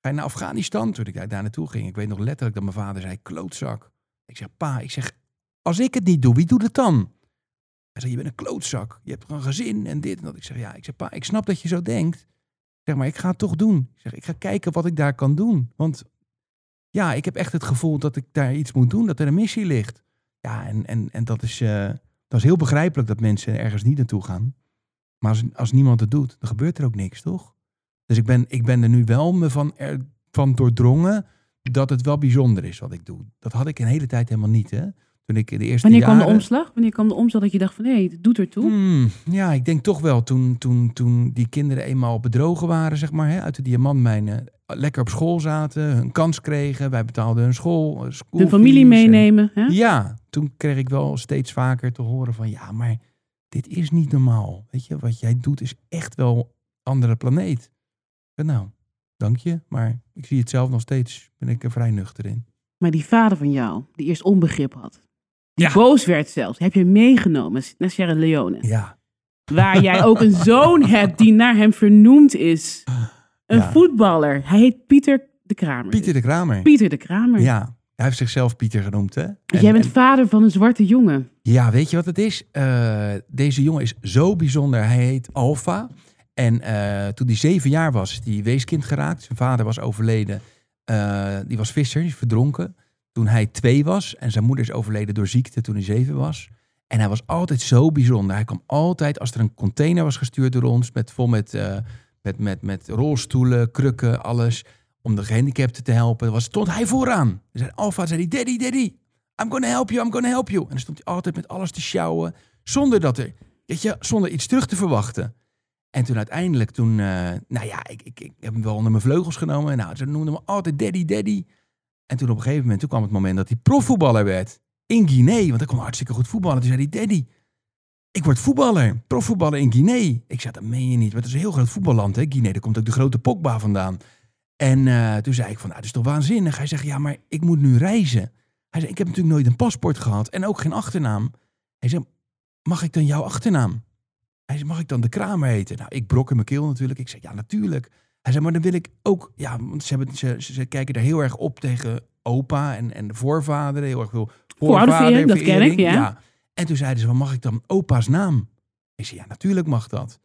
ga je naar Afghanistan? Toen ik daar naartoe ging. Ik weet nog letterlijk dat mijn vader zei, klootzak. Ik zeg, pa, ik zeg, als ik het niet doe, wie doet het dan? Hij zei, je bent een klootzak. Je hebt een gezin en dit en dat. Ik zeg, ja, ik zeg, pa, ik snap dat je zo denkt. Zeg, maar ik ga het toch doen. Ik zeg, ik ga kijken wat ik daar kan doen. Want ja, ik heb echt het gevoel dat ik daar iets moet doen, dat er een missie ligt. Ja, en, en, en dat, is, eh, dat is heel begrijpelijk dat mensen ergens niet naartoe gaan. Maar als, als niemand het doet, dan gebeurt er ook niks, toch? Dus ik ben, ik ben er nu wel me van, er, van doordrongen dat het wel bijzonder is wat ik doe. Dat had ik een hele tijd helemaal niet, hè? Toen ik de eerste Wanneer kwam de jaren... omslag? Wanneer kwam de omslag dat je dacht van, hé, het doet ertoe? Hmm, ja, ik denk toch wel toen, toen, toen die kinderen eenmaal bedrogen waren, zeg maar, hè, uit de diamantmijnen. Lekker op school zaten, hun kans kregen. Wij betaalden hun school, eh, schoolfees familie en- meenemen, hè? Ja, toen kreeg ik wel steeds vaker te horen van, ja, maar dit is niet normaal. Weet je, wat jij doet is echt wel andere planeet. En nou, dank je, maar ik zie het zelf nog steeds, ben ik er vrij nuchter in. Maar die vader van jou, die eerst onbegrip had, die Ja. boos werd zelfs, heb je meegenomen naar Sierra Leone. Ja, Waar jij ook een zoon hebt die naar hem vernoemd is. Een Ja. voetballer. Hij heet Pieter de Kramer. Pieter de Kramer. Pieter de Kramer. Ja, hij heeft zichzelf Pieter genoemd, hè? En- jij bent en- vader van een zwarte jongen. Ja, weet je wat het is? Eh, deze jongen is zo bijzonder. Hij heet Alfa. En eh, toen hij zeven jaar was, hij weeskind geraakt. Zijn vader was overleden. Eh, die was visser, die is verdronken. Toen hij twee was. En zijn moeder is overleden door ziekte toen hij zeven was. En hij was altijd zo bijzonder. Hij kwam altijd, als er een container was gestuurd door ons... met, vol met, eh, met, met, met rolstoelen, krukken, alles... om de gehandicapten te helpen, was, stond hij vooraan. Zei, Alfa, zei hij, daddy, daddy, I'm gonna help you, I'm gonna help you. En dan stond hij altijd met alles te sjouwen, zonder dat er, weet je, zonder iets terug te verwachten. En toen uiteindelijk, toen, eh, nou ja, ik, ik, ik heb hem wel onder mijn vleugels genomen. En nou, ze noemden me altijd daddy, daddy. En toen op een gegeven moment, toen kwam het moment dat hij profvoetballer werd. In Guinea, want hij kon hartstikke goed voetballen. Toen zei hij, daddy, ik word voetballer, profvoetballer in Guinea. Ik zei, dat meen je niet, want het is een heel groot voetballand, hè, Guinea. Daar komt ook de grote Pogba vandaan. En eh, toen zei ik van, nou, dat is toch waanzinnig. Hij zegt, ja, maar ik moet nu reizen. Hij zei, ik heb natuurlijk nooit een paspoort gehad en ook geen achternaam. Hij zei, mag ik dan jouw achternaam? Hij zei, mag ik dan de Kramer heten? Nou, ik brok in mijn keel natuurlijk. Ik zei, ja, natuurlijk. Hij zei, maar dan wil ik ook... Ja, want ze, hebben, ze, ze, kijken daar heel erg op tegen opa en, en de voorvaderen. Heel erg veel Voorouderverering, dat ken ik, voorvaderverering, ja. En toen zeiden ze, "Wat mag ik dan opa's naam? Ik zei, ja, natuurlijk mag dat.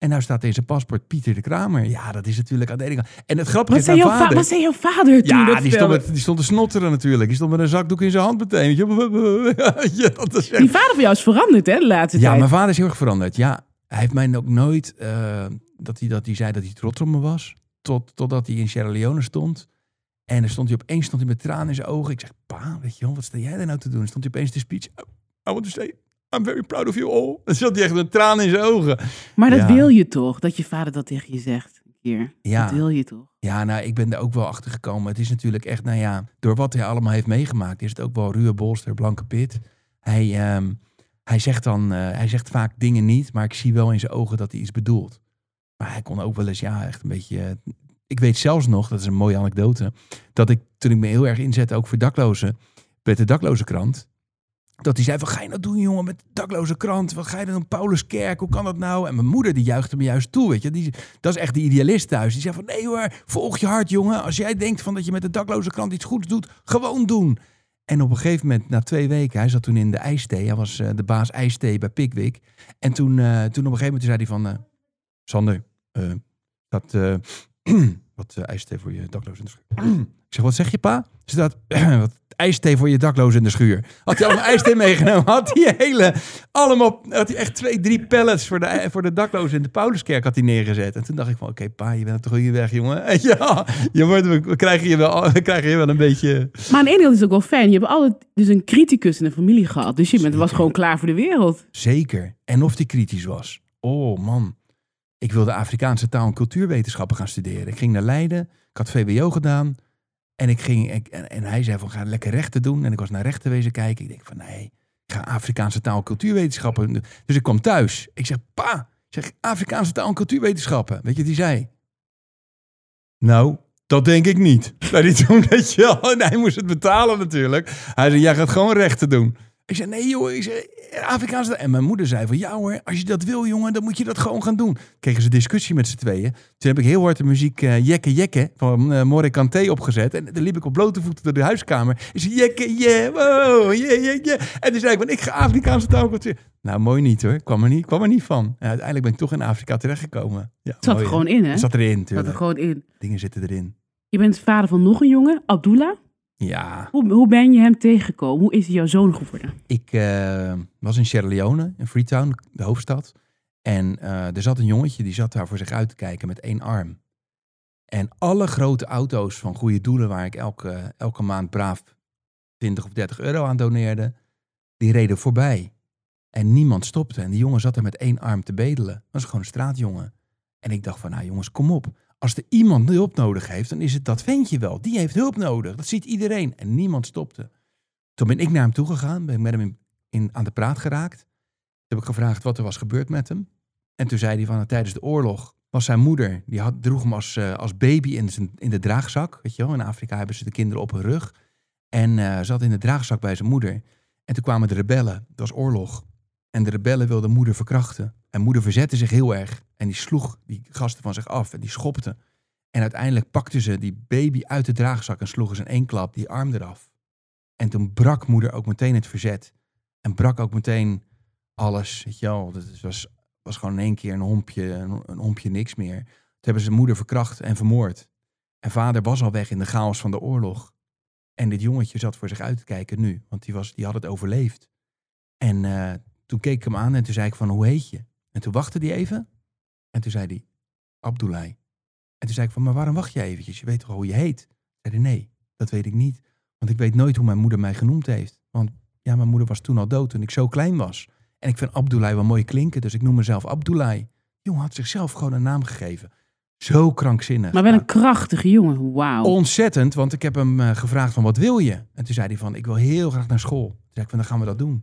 En nou staat in zijn paspoort Pieter de Kramer. Ja, dat is natuurlijk aan de ene kant. En het grappige Wat is, jouw va- vader... wat zei jouw vader toen ja, dat die stond, met, die stond te snotteren natuurlijk. Die stond met een zakdoek in zijn hand meteen. Ja, dat is echt- Die vader van jou is veranderd, hè, de laatste ja, tijd. mijn vader is heel erg veranderd. Ja, hij heeft mij ook nooit... eh, dat, hij, dat hij zei dat hij trots op me was. Tot, totdat hij in Sierra Leone stond. En dan stond hij opeens stond hij met tranen in zijn ogen. Ik zeg, pa, weet je wel, wat sta jij daar nou te doen? Dan stond hij opeens de speech. I want to say, I'm very proud of you all. Dan zat hij echt met tranen in zijn ogen. Maar dat Ja. wil je toch, dat je vader dat tegen je zegt een keer. Ja. Dat wil je toch? Ja, nou, ik ben er ook wel achter gekomen. Het is natuurlijk echt, nou ja, door wat hij allemaal heeft meegemaakt, is het ook wel ruwe bolster, blanke pit. Hij, ehm, hij zegt dan, eh, hij zegt vaak dingen niet, maar ik zie wel in zijn ogen dat hij iets bedoelt. Maar hij kon ook wel eens, ja, echt een beetje. eh, ik weet zelfs nog, dat is een mooie anekdote, dat ik toen ik me heel erg inzette, ook voor daklozen, met de daklozenkrant. Dat hij zei van, ga je nou doen jongen met de dakloze krant? Wat ga je dan doen? Pauluskerk, hoe kan dat nou? En mijn moeder die juichte me juist toe, weet je. Die, dat is echt de idealist thuis. Die zei van, nee hoor, volg je hart jongen. Als jij denkt van dat je met de dakloze krant iets goeds doet, gewoon doen. En op een gegeven moment, na twee weken, hij zat toen in de ijsthee. Hij was eh, de baas ijsthee bij Pickwick. En toen, eh, toen op een gegeven moment zei hij van, eh, Sander, dat, wat eh, ijsthee voor je dakloos in de schuur. ik zeg, wat zeg je pa? Ze dat, wat ijsthee voor je dakloos in de schuur. Had hij allemaal ijsthee meegenomen, had hij hele, allemaal, had hij echt twee, drie pallets voor de, voor de daklozen in de Pauluskerk had hij neergezet. En toen dacht ik van, oké pa, je bent op de goede weg, jongen. Ja, je wordt, we krijgen je wel, we krijgen je wel een beetje... Maar aan de ene kant is het ook wel fijn. Je hebt altijd dus een criticus in de familie gehad. Dus je bent, was gewoon klaar voor de wereld. Zeker. En of die kritisch was. Oh man. Ik wilde Afrikaanse taal- en cultuurwetenschappen gaan studeren. Ik ging naar Leiden. Ik had VWO gedaan. En, ik ging, en, en hij zei van ga lekker rechten doen. En ik was naar rechten wezen kijken. Ik denk van nee, ik ga Afrikaanse taal- en cultuurwetenschappen. doen. Dus ik kwam thuis. Ik zeg pa, ik zeg Afrikaanse taal- en cultuurwetenschappen. Weet je hij zei? Nou, dat denk ik niet. Hij toen, je. En hij moest het betalen natuurlijk. Hij zei, jij gaat gewoon rechten doen. Ik zei, nee joh, ik zei, Afrikaanse... En mijn moeder zei van, ja hoor, als je dat wil jongen, dan moet je dat gewoon gaan doen. Kregen ze discussie met z'n tweeën. Toen heb ik heel hard de muziek eh, Jekke Jekke van uh, More Kanté opgezet. En dan liep ik op blote voeten door de huiskamer. Ik zei, Jekke, yeah, wow, yeah, yeah, yeah. En toen zei ik, van, ik ga Afrikaanse taal en cultuur. Nou, mooi niet hoor, kwam er niet, kwam er niet van. En uiteindelijk ben ik toch in Afrika terechtgekomen. Ja, Het zat mooi, er gewoon in, hè? Het zat erin, Het zat er natuurlijk. gewoon in. Dingen zitten erin. Je bent vader van nog een jongen, Abdullah. Ja, Hoe, hoe ben je hem tegengekomen? Hoe is hij jouw zoon geworden? Ik eh, was in Sierra Leone, in Freetown, de hoofdstad. En eh, er zat een jongetje, die zat daar voor zich uit te kijken met één arm. En alle grote auto's van goede doelen, waar ik elke, elke maand braaf 20 of 30 euro aan doneerde, die reden voorbij. En niemand stopte. En die jongen zat er met één arm te bedelen. Dat was gewoon een straatjongen. En ik dacht van, nou jongens, kom op. Als er iemand hulp nodig heeft, dan is het dat ventje wel. Die heeft hulp nodig. Dat ziet iedereen. En niemand stopte. Toen ben ik naar hem toegegaan, ben ik met hem in, aan de praat geraakt. Toen heb ik gevraagd wat er was gebeurd met hem. En toen zei hij van, tijdens de oorlog was zijn moeder, die had, droeg hem als, eh, baby in, zijn, in de draagzak. Weet je wel, in Afrika hebben ze de kinderen op hun rug. En eh, zat in de draagzak bij zijn moeder. En toen kwamen de rebellen, dat was oorlog. En de rebellen wilden moeder verkrachten. En moeder verzette zich heel erg. En die sloeg die gasten van zich af en die schopte. En uiteindelijk pakten ze die baby uit de draagzak en sloegen ze in één klap die arm eraf. En toen brak moeder ook meteen het verzet. En brak ook meteen alles. Weet je wel, het was, was gewoon in één keer een hompje, een, een hompje niks meer. Toen hebben ze moeder verkracht en vermoord. En vader was al weg in de chaos van de oorlog. En dit jongetje zat voor zich uit te kijken nu, want die, was, die had het overleefd. En eh, toen keek ik hem aan en toen zei ik van, hoe heet je? En toen wachtte hij even. En toen zei hij, Abdullah. En toen zei ik van, maar waarom wacht je eventjes? Je weet toch hoe je heet? Zei hij, nee, dat weet ik niet. Want ik weet nooit hoe mijn moeder mij genoemd heeft. Want ja, mijn moeder was toen al dood toen ik zo klein was. En ik vind Abdullah wel mooi klinken, dus ik noem mezelf. Die jongen had zichzelf gewoon een naam gegeven. Zo krankzinnig. Maar wel een krachtige jongen. Wauw. Ontzettend, want ik heb hem eh, gevraagd van wat wil je? En toen zei hij van ik wil heel graag naar school. Toen zei ik van dan gaan we dat doen.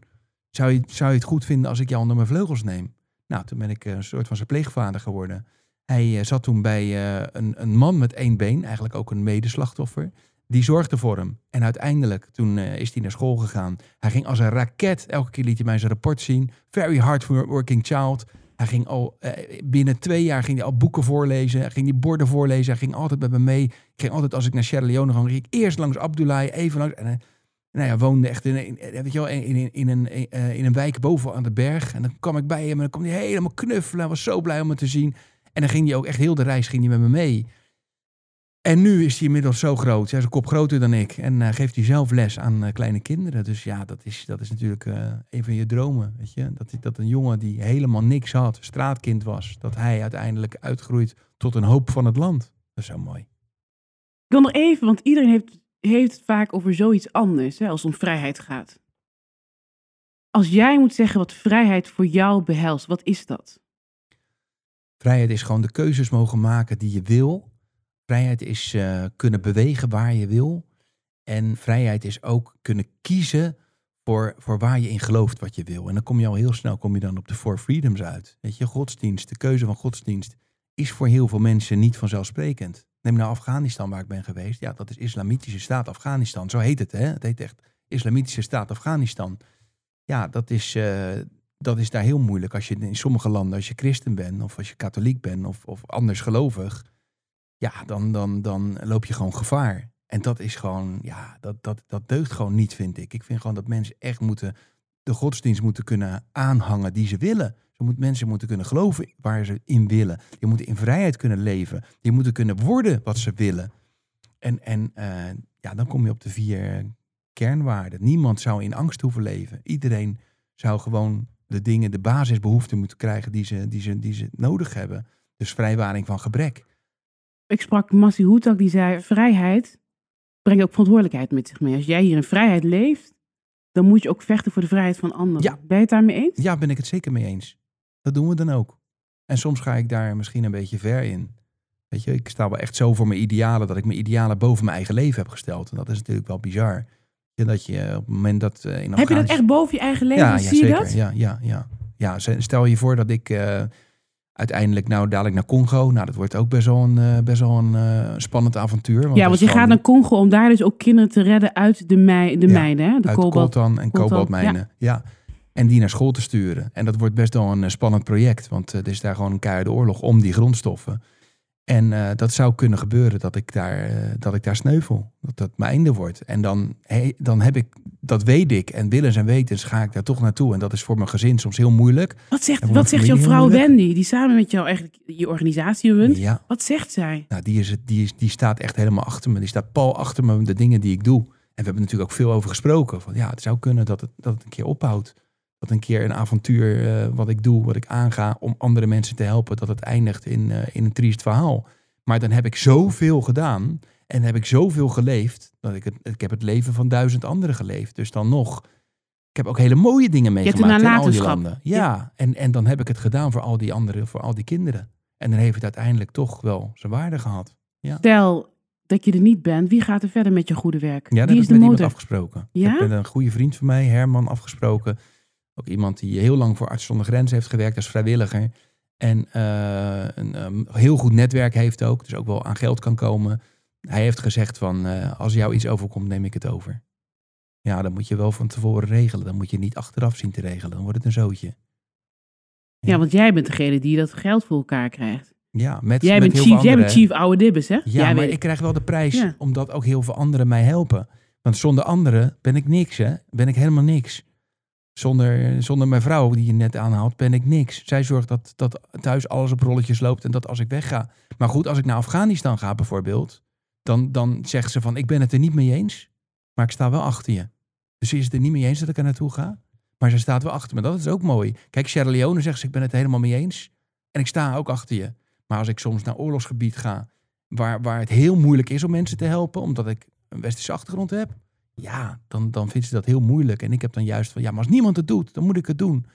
Zou je, zou je het goed vinden als ik jou onder mijn vleugels neem? Nou, toen ben ik eh, een soort van zijn pleegvader geworden. Hij eh, zat toen bij eh, een, een man met één been, eigenlijk ook een medeslachtoffer. Die zorgde voor hem. En uiteindelijk, toen is hij naar school gegaan. Hij ging als een raket. Elke keer liet hij mij zijn rapport zien. Very hard working child. Hij ging al binnen twee jaar ging hij al boeken voorlezen. Hij ging die borden voorlezen. Hij ging altijd met me mee. Ging altijd als ik naar Sierra Leone ging, ging ik eerst langs Abdullah, even langs. En, nou ja, woonde echt in, in, eh, weet je wel, in, in, in, een, eh, in een wijk boven aan de berg. En dan kwam ik bij hem en dan kwam hij helemaal knuffelen. Hij was zo blij om me te zien. En dan ging hij ook echt heel de reis ging hij met me mee. En nu is hij inmiddels zo groot. Hij is een kop groter dan ik. En uh, geeft hij zelf les aan uh, kleine kinderen. Dus ja, dat is, dat is natuurlijk een van je dromen. Weet je? Dat, dat een jongen die helemaal niks had, straatkind was, dat hij uiteindelijk uitgroeit tot een hoop van het land. Dat is zo mooi. Ik wil nog even, want iedereen heeft, heeft het vaak over zoiets anders hè, als het om vrijheid gaat. Als jij moet zeggen wat vrijheid voor jou behelst, wat is dat? Vrijheid is gewoon de keuzes mogen maken die je wil Vrijheid is uh, kunnen bewegen waar je wil. En vrijheid is ook kunnen kiezen voor, voor waar je in gelooft wat je wil. En dan kom je al heel snel kom je dan op de Four Freedoms uit. Weet je, godsdienst, de keuze van godsdienst is voor heel veel mensen niet vanzelfsprekend. Neem nou Afghanistan waar ik ben geweest. Ja, dat is Islamitische Staat Afghanistan. Zo heet het, hè? Het heet echt Islamitische Staat Afghanistan. Ja, dat is, uh, dat is daar heel moeilijk. Als je in sommige landen, als je christen bent of als je katholiek bent of, of anders gelovig ja, dan, dan, dan loop je gewoon gevaar. En dat is gewoon, ja, dat, dat, dat deugt gewoon niet, vind ik. Ik vind gewoon dat mensen echt moeten, de godsdienst moeten kunnen aanhangen die ze willen. Ze moet, mensen moeten kunnen geloven waar ze in willen. Die moeten in vrijheid kunnen leven. Die moeten kunnen worden wat ze willen. En, en uh, ja, dan kom je op de vier kernwaarden. Niemand zou in angst hoeven leven. Iedereen zou gewoon de dingen, de basisbehoeften moeten krijgen die ze, die ze, die ze nodig hebben. Dus vrijwaring van gebrek ik sprak Massi Hoetak, die zei: vrijheid brengt ook verantwoordelijkheid met zich mee. Als jij hier in vrijheid leeft, dan moet je ook vechten voor de vrijheid van anderen. Ja. Ben je het daarmee eens? Ja, ben ik het zeker mee eens. Dat doen we dan ook. En soms ga ik daar misschien een beetje ver in. Weet je, ik sta wel echt zo voor mijn idealen dat ik mijn idealen boven mijn eigen leven heb gesteld. En dat is natuurlijk wel bizar. Dat je op het moment dat uh, in Heb je dat echt boven je eigen leven? Ja, Zie ja, je dat? Ja, ja, ja. ja, stel je voor dat ik uh, uiteindelijk nou dadelijk naar Congo. Nou, dat wordt ook best wel een, uh, best wel een spannend avontuur. Want ja, want je gaat naar Congo om daar dus ook kinderen te redden uit de, mij, de mijnen. Hè? De uit kobalt, coltan en kobaltmijnen. Ja. En die naar school te sturen. En dat wordt best wel een uh, spannend project. Want er is daar gewoon een keiharde oorlog om die grondstoffen. En uh, dat zou kunnen gebeuren dat ik daar, uh, dat ik daar sneuvel. Dat dat mijn einde wordt. En dan, dan heb ik, dat weet ik. En willens en wetens ga ik daar toch naartoe. En dat is voor mijn gezin soms heel moeilijk. Wat zegt, wat zegt jouw vrouw Wendy, die samen met jou eigenlijk je organisatie runt? Ja. Wat zegt zij? Nou, die, is het, die, is, die staat echt helemaal achter me. Die staat pal achter me de dingen die ik doe. En we hebben natuurlijk ook veel over gesproken. Van ja, het zou kunnen dat het, dat het een keer ophoudt. Dat een keer een avontuur uh, wat ik doe, wat ik aanga om andere mensen te helpen, dat het eindigt in, uh, in een triest verhaal. Maar dan heb ik zoveel gedaan en heb ik zoveel geleefd, dat ik het, ik heb het leven van duizend anderen geleefd. Dus dan nog, ik heb ook hele mooie dingen meegemaakt in al die landen. Ja, ja, En, en dan heb ik het gedaan voor al die anderen, voor al die kinderen. En dan heeft het uiteindelijk toch wel zijn waarde gehad. Ja. Stel dat je er niet bent, wie gaat er verder met je goede werk? Ja, dat wie heb is ik met de iemand motor? afgesproken. Ja? Ik heb met een goede vriend van mij, Herman, afgesproken. Ook iemand die heel lang voor Arts zonder Grenzen heeft gewerkt als vrijwilliger. En uh, een um, heel goed netwerk heeft ook, dus ook wel aan geld kan komen. Hij heeft gezegd van, uh, als jou iets overkomt, neem ik het over. Ja, dan moet je wel van tevoren regelen. Dan moet je niet achteraf zien te regelen. Dan wordt het een zootje. Ja, ja want jij bent degene die dat geld voor elkaar krijgt. Ja, met, jij, met bent heel chief, jij bent chief oude dibbes, hè? Ja, jij maar weet... ik krijg wel de prijs, ja. omdat ook heel veel anderen mij helpen. Want zonder anderen ben ik niks, hè? Ben ik helemaal niks. Zonder, zonder mijn vrouw, die je net aanhaalt, ben ik niks. Zij zorgt dat, dat thuis alles op rolletjes loopt en dat als ik wegga. Maar goed, als ik naar Afghanistan ga bijvoorbeeld, dan, dan zegt ze van, ik ben het er niet mee eens, maar ik sta wel achter je. Dus ze is het er niet mee eens dat ik er naartoe ga, maar ze staat wel achter me. Dat is ook mooi. Kijk, Sierra Leone zegt ze, ik ben het helemaal mee eens en ik sta ook achter je. Maar als ik soms naar oorlogsgebied ga, waar, waar het heel moeilijk is om mensen te helpen, omdat ik een westerse achtergrond heb, ja, dan, dan vindt ze dat heel moeilijk. En ik heb dan juist van, ja, maar als niemand het doet, dan moet ik het doen.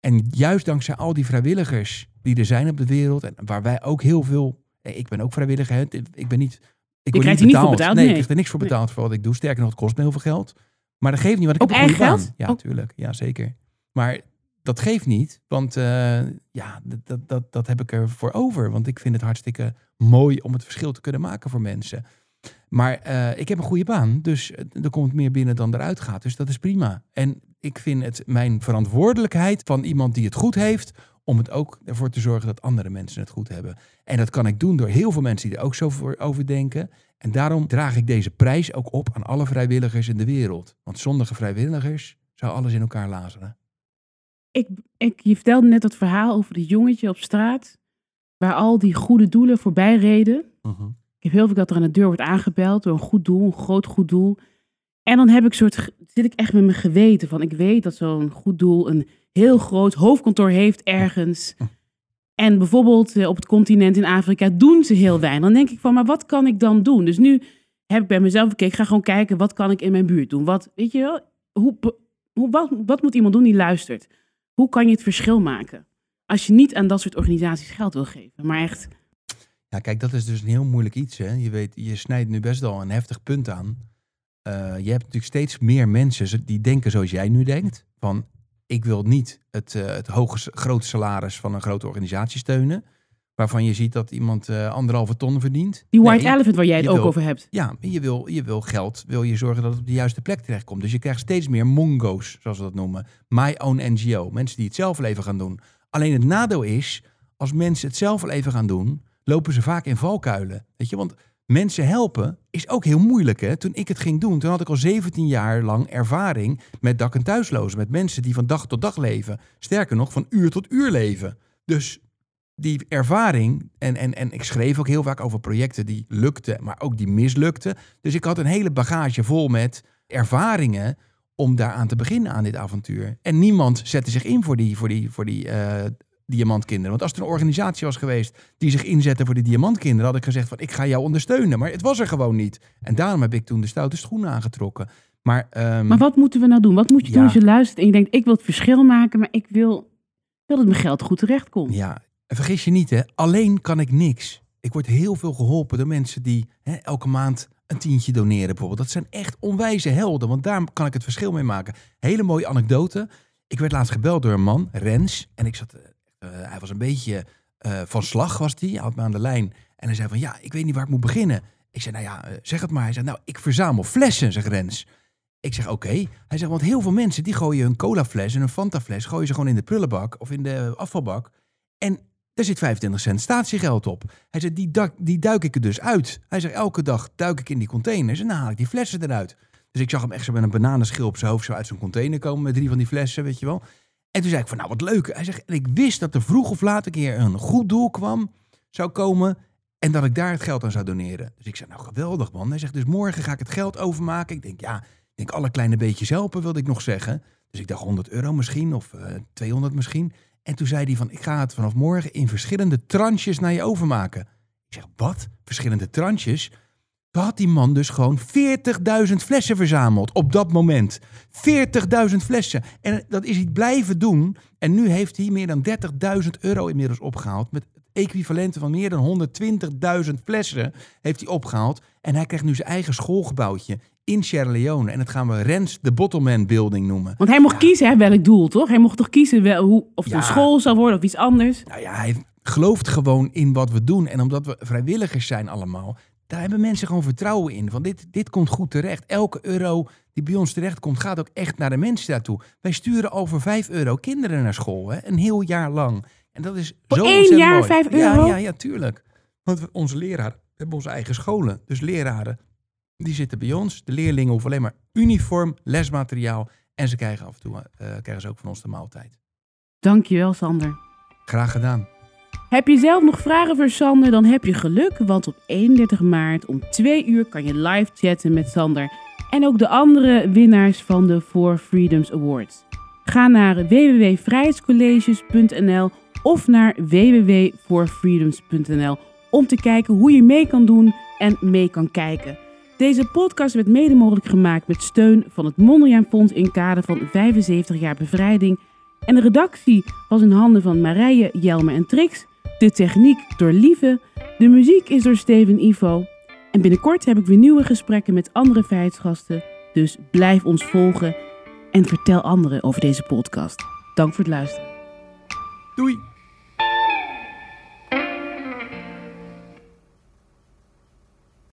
En juist dankzij al die vrijwilligers die er zijn op de wereld, en waar wij ook heel veel, ik ben ook vrijwilliger, hè, ik ben niet, ik word niet betaald. Niet betaald nee, nee, ik krijg er niks voor betaald nee. voor wat ik doe. Sterker nog, het kost me heel veel geld. Maar dat geeft niet, want ik Op heb een goede eigen baan. geld? Ja, Oh. tuurlijk. Ja, zeker. Maar dat geeft niet, want uh, ja, dat, dat, dat heb ik ervoor over. Want ik vind het hartstikke mooi om het verschil te kunnen maken voor mensen. Maar uh, ik heb een goede baan, dus er komt meer binnen dan eruit gaat. Dus dat is prima. En ik vind het mijn verantwoordelijkheid van iemand die het goed heeft, om het ook ervoor te zorgen dat andere mensen het goed hebben. En dat kan ik doen door heel veel mensen die er ook zo voor over denken. En daarom draag ik deze prijs ook op aan alle vrijwilligers in de wereld. Want zonder vrijwilligers zou alles in elkaar lazeren. Ik, ik, je vertelde net dat verhaal over het jongetje op straat, waar al die goede doelen voorbij reden. Ik heb heel veel dat er aan de deur wordt aangebeld door een goed doel, een groot goed doel. En dan heb ik soort, zit ik echt met mijn geweten van, ik weet dat zo'n goed doel een heel groot hoofdkantoor heeft ergens. En bijvoorbeeld eh, op het continent in Afrika doen ze heel weinig. Dan denk ik van, maar wat kan ik dan doen? Dus nu heb ik bij mezelf gekeken, ik ga gewoon kijken, wat kan ik in mijn buurt doen? Wat, weet je wel, hoe, hoe, wat, wat moet iemand doen die luistert? Hoe kan je het verschil maken? Als je niet aan dat soort organisaties geld wil geven, maar echt... Ja, kijk, dat is dus een heel moeilijk iets. Hè? Je weet, je snijdt nu best wel een heftig punt aan. Uh, je hebt natuurlijk steeds meer mensen die denken zoals jij nu denkt. Van, ik wil niet het, uh, het hoge, grote salaris van een grote organisatie steunen. Waarvan je ziet dat iemand uh, anderhalve ton verdient. Die white nee, elephant waar jij het ook wil, over hebt. Ja, je wil, je wil geld, wil je zorgen dat het op de juiste plek terechtkomt. Dus je krijgt steeds meer mongo's, zoals we dat noemen. My own NGO. Mensen die het zelf wel even gaan doen. Alleen het nadeel is, als mensen het zelf wel even gaan doen, lopen ze vaak in valkuilen. Weet je, want mensen helpen is ook heel moeilijk. Hè? Toen ik het ging doen, toen had ik al 17 jaar lang ervaring met dak- en thuislozen. Met mensen die van dag tot dag leven. Sterker nog, van uur tot uur leven. Dus die ervaring, en, en, en ik schreef ook heel vaak over projecten die lukten, maar ook die mislukten. Dus ik had een hele bagage vol met ervaringen om daaraan te beginnen aan dit avontuur. En niemand zette zich in voor die, voor die, voor die uh, diamantkinderen. Want als er een organisatie was geweest die zich inzette voor de diamantkinderen, had ik gezegd van ik ga jou ondersteunen. Maar het was er gewoon niet. En daarom heb ik toen de stoute schoenen aangetrokken. Maar, um, maar wat moeten we nou doen? Wat moet je Ja. doen als je luistert en je denkt ik wil het verschil maken, maar ik wil, wil dat mijn geld goed terechtkomt? Ja, en vergis je niet, hè, alleen kan ik niks. Ik word heel veel geholpen door mensen die hè, elke maand een tientje doneren bijvoorbeeld. Dat zijn echt onwijze helden, want daar kan ik het verschil mee maken. Hele mooie anekdote. Ik werd laatst gebeld door een man, Rens. En ik zat, eh, hij was een beetje eh, van slag was hij. Hij had me aan de lijn. En hij zei van, ja, ik weet niet waar ik moet beginnen. Ik zei, nou ja, eh, zeg het maar. Hij zei, nou, ik verzamel flessen, zegt Rens. Ik zeg, oké. Hij zegt, want heel veel mensen die gooien hun colafles en een Fanta-fles... gooien ze gewoon in de prullenbak of in de afvalbak. En daar zit 25 cent statiegeld op. Hij zegt, die, die duik ik er dus uit. Hij zegt, elke dag duik ik in die containers en dan haal ik die flessen eruit. Dus ik zag hem echt zo met een bananenschil op zijn hoofd zo uit zo'n container komen met drie van die flessen, weet je wel. En toen zei ik van, nou wat leuk. Hij zegt, en ik wist dat er vroeg of laat een keer een goed doel kwam, zou komen en dat ik daar het geld aan zou doneren. Dus ik zei, nou geweldig man. Hij zegt, dus morgen ga ik het geld overmaken. Ik denk, ja, ik denk alle kleine beetjes helpen, wilde ik nog zeggen. Dus ik dacht 100 euro misschien of eh 200 misschien. En toen zei hij van, ik ga het vanaf morgen in verschillende tranches naar je overmaken. Ik zeg, wat? Verschillende tranches? Had die man dus gewoon 40.000 flessen verzameld op dat moment. 40.000 flessen. En dat is hij blijven doen. En nu heeft hij meer dan 30.000 euro inmiddels opgehaald. Met het equivalente van meer dan 120.000 flessen heeft hij opgehaald. En hij krijgt nu zijn eigen schoolgebouwtje in Sierra Leone. En dat gaan we Rens de Bottleman Building noemen. Want hij mocht kiezen hè, welk doel, toch? Hij mocht toch kiezen wel, hoe, of het Ja. een school zou worden of iets anders. Nou ja, hij gelooft gewoon in wat we doen. En omdat we vrijwilligers zijn allemaal, daar hebben mensen gewoon vertrouwen in. Van dit, dit komt goed terecht. Elke euro die bij ons terecht komt, gaat ook echt naar de mensen daartoe. Wij sturen over 5 euro kinderen naar school, hè? een heel jaar lang. En dat is Voor zo één jaar mooi. 5 Ja, euro? ja, ja, tuurlijk. Want we, onze leraren hebben onze eigen scholen. Dus leraren, die zitten bij ons. De leerlingen hoeven alleen maar uniform, lesmateriaal. En ze krijgen af en toe eh, krijgen ze ook van ons de maaltijd. Dankjewel, Sander. Graag gedaan. Heb je zelf nog vragen voor Sander, dan heb je geluk, want op 31 maart om 2 uur kan je live chatten met Sander en ook de andere winnaars van de Four Freedoms Awards. Ga naar www.vrijheidscolleges.nl of naar www.forfreedoms.nl om te kijken hoe je mee kan doen en mee kan kijken. Deze podcast werd mede mogelijk gemaakt met steun van het Mondriaan Fonds in kader van 75 jaar bevrijding en de redactie was in handen van Marije, Jelmer en Trix. De techniek door Lieve. De muziek is door Steven Ivo. En binnenkort heb ik weer nieuwe gesprekken met andere vrijheidsgasten. Dus blijf ons volgen en vertel anderen over deze podcast. Dank voor het luisteren. Doei!